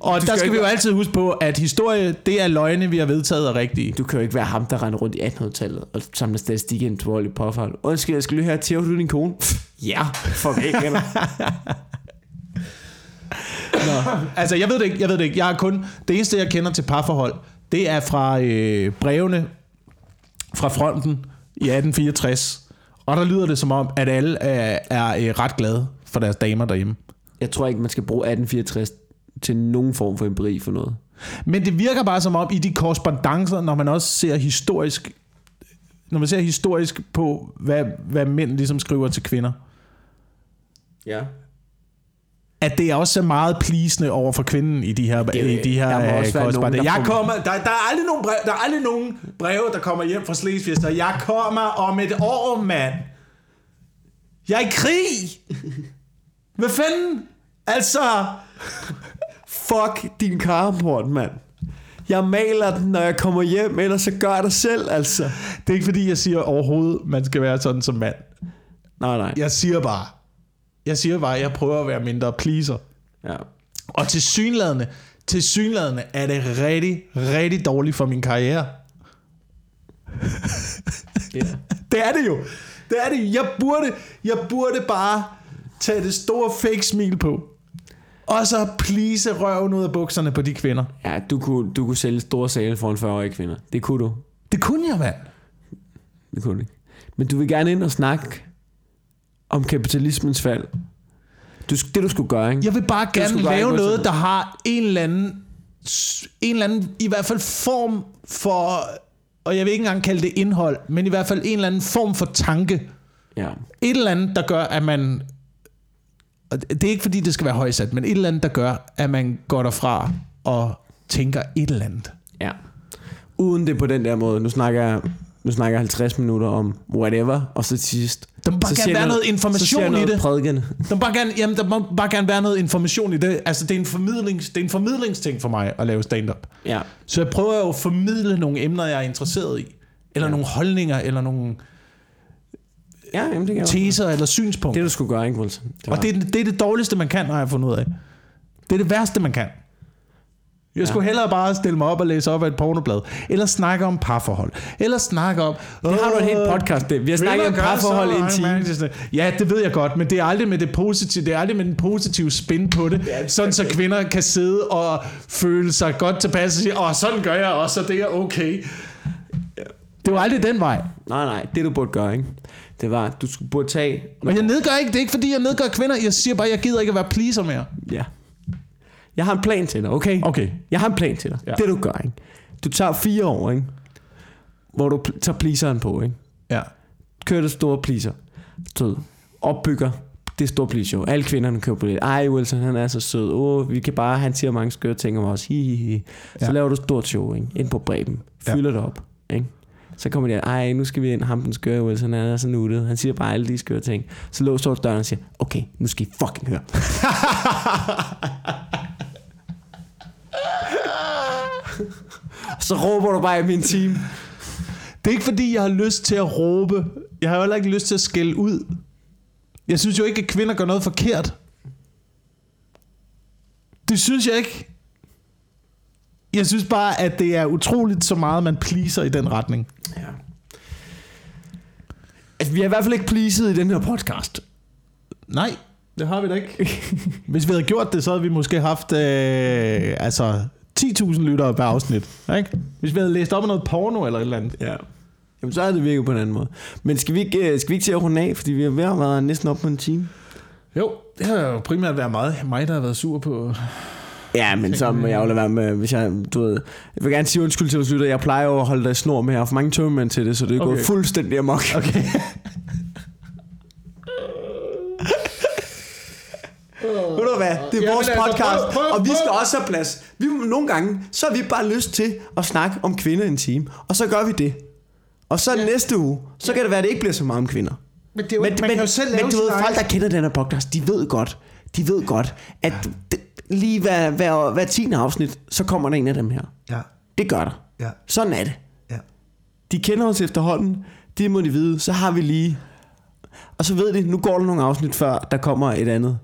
Og Du der skal skal vi jo altid huske på, at historie, det er løgne, vi har vedtaget er rigtige. Du kan jo ikke være ham, der render rundt i 1800-tallet og samler statistik ind til vold i påfald. Undskyld, jeg skal lige høre, tæver du din kone? Ja, fuck ikke, venner. Altså, jeg ved det ikke, jeg ved det ikke. Jeg har kun, det eneste, jeg kender til parforhold, det er fra øh, brevene fra fronten i 1864. Og der lyder det som om, at alle er, er øh, ret glade for deres damer derhjemme. Jeg tror ikke, man skal bruge 1864 til nogen form for empiri for noget. Men det virker bare som om i de korrespondencer, når man også ser historisk, når man ser historisk på, hvad, hvad mænd ligesom skriver til kvinder, Ja. at det er også meget plisende over for kvinden i de her, Det i de her der må øh, også være nogen, der Jeg kommer, der, der, er aldrig nogen brev, der er aldrig nogen breve, der kommer hjem fra Slesvig, så jeg kommer om et år, mand. Jeg er i krig. Hvad fanden? Altså, Fuck din carport, mand. Jeg maler den, når jeg kommer hjem, ellers så gør jeg det selv, altså. det er ikke fordi, jeg siger overhovedet, man skal være sådan som mand. Nej, nej. Jeg siger bare, jeg siger bare, jeg prøver at være mindre pleaser. Ja. Og til synladende, til synladende er det rigtig, rigtig dårligt for min karriere. ja. Det er det jo. Det er det. Jeg burde, jeg burde bare tage det store fake smil på, og så please røven ud af bukserne på de kvinder. Ja, du kunne, du kunne sælge store sale for en 40-årig kvinder. Det kunne du. Det kunne jeg, mand. Det kunne du ikke. Men du vil gerne ind og snakke om kapitalismens fald. Du, det du skulle gøre, ikke? Jeg vil bare gerne gøre lave ikke noget, sådan. der har en eller anden, en eller anden, i hvert fald form for, og jeg vil ikke engang kalde det indhold, men i hvert fald en eller anden form for tanke. Ja. Et eller andet, der gør, at man, og det er ikke fordi, det skal være højsat, men et eller andet, der gør, at man går derfra og tænker et eller andet. Ja. Uden det på den der måde. Nu snakker jeg, nu snakker jeg 50 minutter om whatever, og så til sidst... Der må bare gerne være noget så siger information jeg i noget det. Prædikende. Der må bare gerne, jamen, der må bare gerne være noget information i det. Altså, det er en, formidlings, det er en formidlingsting for mig at lave stand-up. Ja. Så jeg prøver jo at formidle nogle emner, jeg er interesseret i. Eller ja. nogle holdninger, eller nogle Ja, jamen, det teser, eller synspunkter. Det du skulle gøre, ikke, Wilson? Det Og det er, det er det dårligste, man kan, har jeg fundet ud af. Det er det værste, man kan. Jeg skulle hellere bare stille mig op og læse op af et pornoblad. Eller snakke om parforhold. Eller snakke om... det har du et helt podcast. Det. Vi har snakket om parforhold i en time. Ja, det ved jeg godt, men det er aldrig med det positive, det er aldrig med den positive spin på det, Ja, sådan så kvinder kan sidde og føle sig godt tilpas og sige, åh, sådan gør jeg også, og det er okay. Det var aldrig den vej. Nej, nej. Det du burde gøre, ikke? Det var, at du skulle burde tage... Og jeg nedgør ikke, det er ikke fordi, jeg nedgør kvinder. Jeg siger bare, jeg gider ikke at være pleaser mere. Ja. Jeg har en plan til dig, okay? Okay. Jeg har en plan til dig. Ja. Ja. Det du gør, ikke? Du tager fire år, ikke? Hvor du tager pleaseren på, ikke? Ja. Kører det store pleaser. Du opbygger det store pleaser show. Alle kvinderne kører på det. Ej, Wilson, han er så sød. Åh, vi kan bare, han siger mange skøre ting om os. Hi, hi, hi. Så Ja. ja. laver du et stort show, ikke? Ind på bredden. Ja. Fylder det op, ikke? Så kommer de, ej, nu skal vi ind, ham den skøre Wilson, han er så nuttet. Han siger bare alle de skøre ting. Så låser du døren og siger, okay, nu skal I fucking høre. så råber du bare i min team. Det er ikke fordi, jeg har lyst til at råbe. Jeg har heller ikke lyst til at skælde ud. Jeg synes jo ikke, at kvinder gør noget forkert. Det synes jeg ikke. Jeg synes bare, at det er utroligt så meget, man pleaser i den retning. Ja. Altså, vi har i hvert fald ikke pleaset i den her podcast. Nej, det har vi da ikke. Hvis vi havde gjort det, så havde vi måske haft øh, altså 10.000 lyttere per afsnit. Ikke? Hvis vi havde læst op af noget porno eller et eller andet. Ja. Jamen, så er det virket på en anden måde. Men skal vi ikke, øh, skal vi ikke til at runde af, fordi vi har ved at være næsten op på en time? Jo, det har jo primært været meget mig, der har været sur på... Ja, men så må jeg jo lade være med, hvis jeg, du ved, jeg vil gerne sige undskyld til vores lytter. Jeg plejer jo at holde dig i snor med, jeg har for mange tømmermænd til det, så det er okay. Gået fuldstændig amok. Okay. Ved du hvad? Det er Jamen, vores altså, podcast, prøv- prøv- og vi skal også have plads. Vi, nogle gange, så har vi bare lyst til at snakke om kvinder en time, og så gør vi det. Og så ja. næste uge, så kan det være, at det ikke bliver så meget om kvinder. Men det er jo, men, man men, kan jo selv lave men du sin ved, folk, der kender den her podcast, de ved godt, de ved godt, at det, lige hver, hver, hver 10. afsnit, så kommer der en af dem her. Ja, Det gør der. ja, Sådan er det. ja. De kender os efterhånden, det må de vide, så har vi lige... Og så ved de, nu går der nogle afsnit før, der kommer et andet,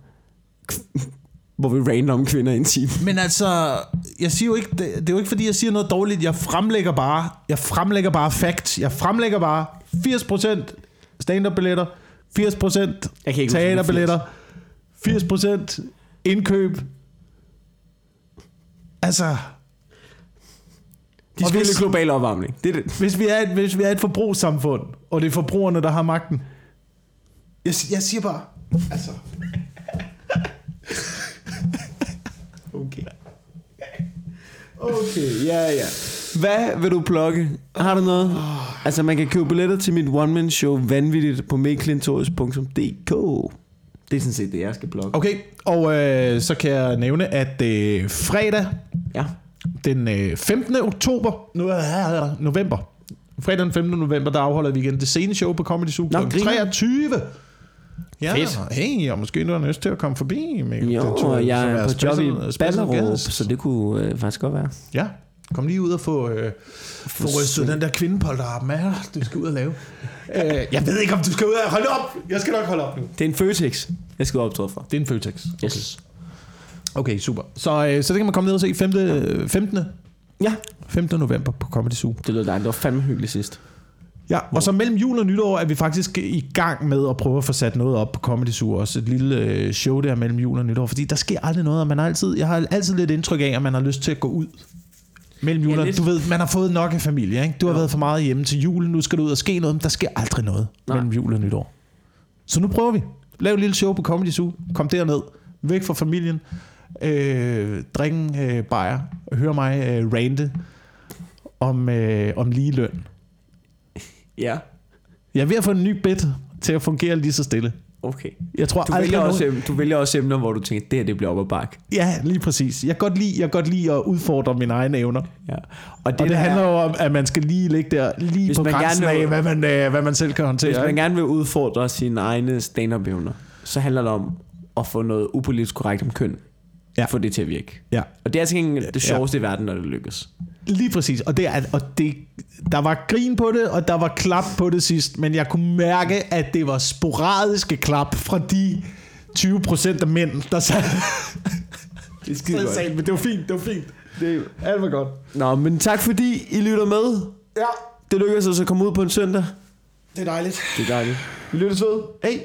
hvor vi rander om kvinder i en time. Men altså, jeg siger jo ikke, det, det er jo ikke fordi, jeg siger noget dårligt. Jeg fremlægger bare, jeg fremlægger bare facts. Jeg fremlægger bare 80% stand-up-billetter, 80% Jeg kan ikke huske, teaterbilletter, 80% indkøb. Altså, De hvis- global opvarmning. Det er det. hvis vi, er et, hvis vi er et forbrugssamfund, og det er forbrugerne, der har magten. Jeg, jeg siger bare, altså... Okay. Okay, ja, ja. Hvad vil du plukke? Har du noget? Altså, man kan købe billetter til mit one-man show vanvittigt på meklintorius.dk. Det er sådan set det, jeg skal plukke. Okay, og øh, så kan jeg nævne, at øh, fredag Ja. den øh, 15. oktober, nu er november, fredag den 15. november, der afholder vi igen det sene show på Comedy Zoo kl. griner. 23. Ja, Fedt. hey, og måske du har lyst til at komme forbi. Mikkel. Jo, Det og jeg er på job i Ballerup, så det kunne øh, faktisk godt være. Ja, kom lige ud og få, øh, få rystet den der kvindepolterappen af her, du skal ud og lave. øh, jeg ved ikke, om du skal ud og holde op. Jeg skal nok holde op nu. Det er en Føtex, jeg skal optræde for. Det er en Føtex. Yes. Okay, super. Så, øh, så det kan man komme ned og se 5. 15. Ja, 15. november på Comedy Zoo. det lød dejligt. Det var fandme hyggeligt sidst. Ja, og så mellem jul og nytår er vi faktisk i gang med at prøve at få sat noget op på Comedy Zoo. Også et lille øh, show der mellem jul og nytår. Fordi der sker aldrig noget, og man har altid, jeg har altid lidt indtryk af, at man har lyst til at gå ud mellem jul. Ja, Ja, lidt. du ved, man har fået nok af familie. Ikke? Du har Jo. været for meget hjemme til jul. Nu skal du ud og ske noget. Men der sker aldrig noget Nej. mellem jul og nytår. Så nu prøver vi. Lav et lille show på Comedy Zoo. Kom derned. Væk fra familien. Øh, drik en øh, bajer. Hør mig øh, rante om, øh, om lige løn. Ja, Jeg er ved at få en ny bed til at fungere lige så stille. Okay. Jeg tror Du vælger, nogen... også, em- du vælger også emner, hvor du tænker, det her det bliver op ad bakke. Ja, lige præcis. Jeg kan godt lide, jeg kan godt lide at udfordre mine egne evner. Ja. Det og det handler er- jo om, at man skal lige ligge der, lige Hvis på grænsen gerne af, vil- hvad man, øh, hvad man selv kan håndtere. Hvis man ikke? gerne vil udfordre sine egne stand-up evner, så handler det om at få noget upolitisk korrekt om køn. Ja. Få det til at virke. Ja, Og det er altså det sjoveste i verden, når det lykkes. lige præcis. Og, det er, og det, der var grin på det, og der var klap på det sidst, men jeg kunne mærke, at det var sporadiske klap fra de 20 procent af mænd, der sad Det er skide godt. Men det var fint, det var fint. Det. Alt var godt. Nå, men tak fordi I lytter med. Ja, Det lykkedes os at komme ud på en søndag. det er dejligt. Det er dejligt. Vi lyttes ved. Hej.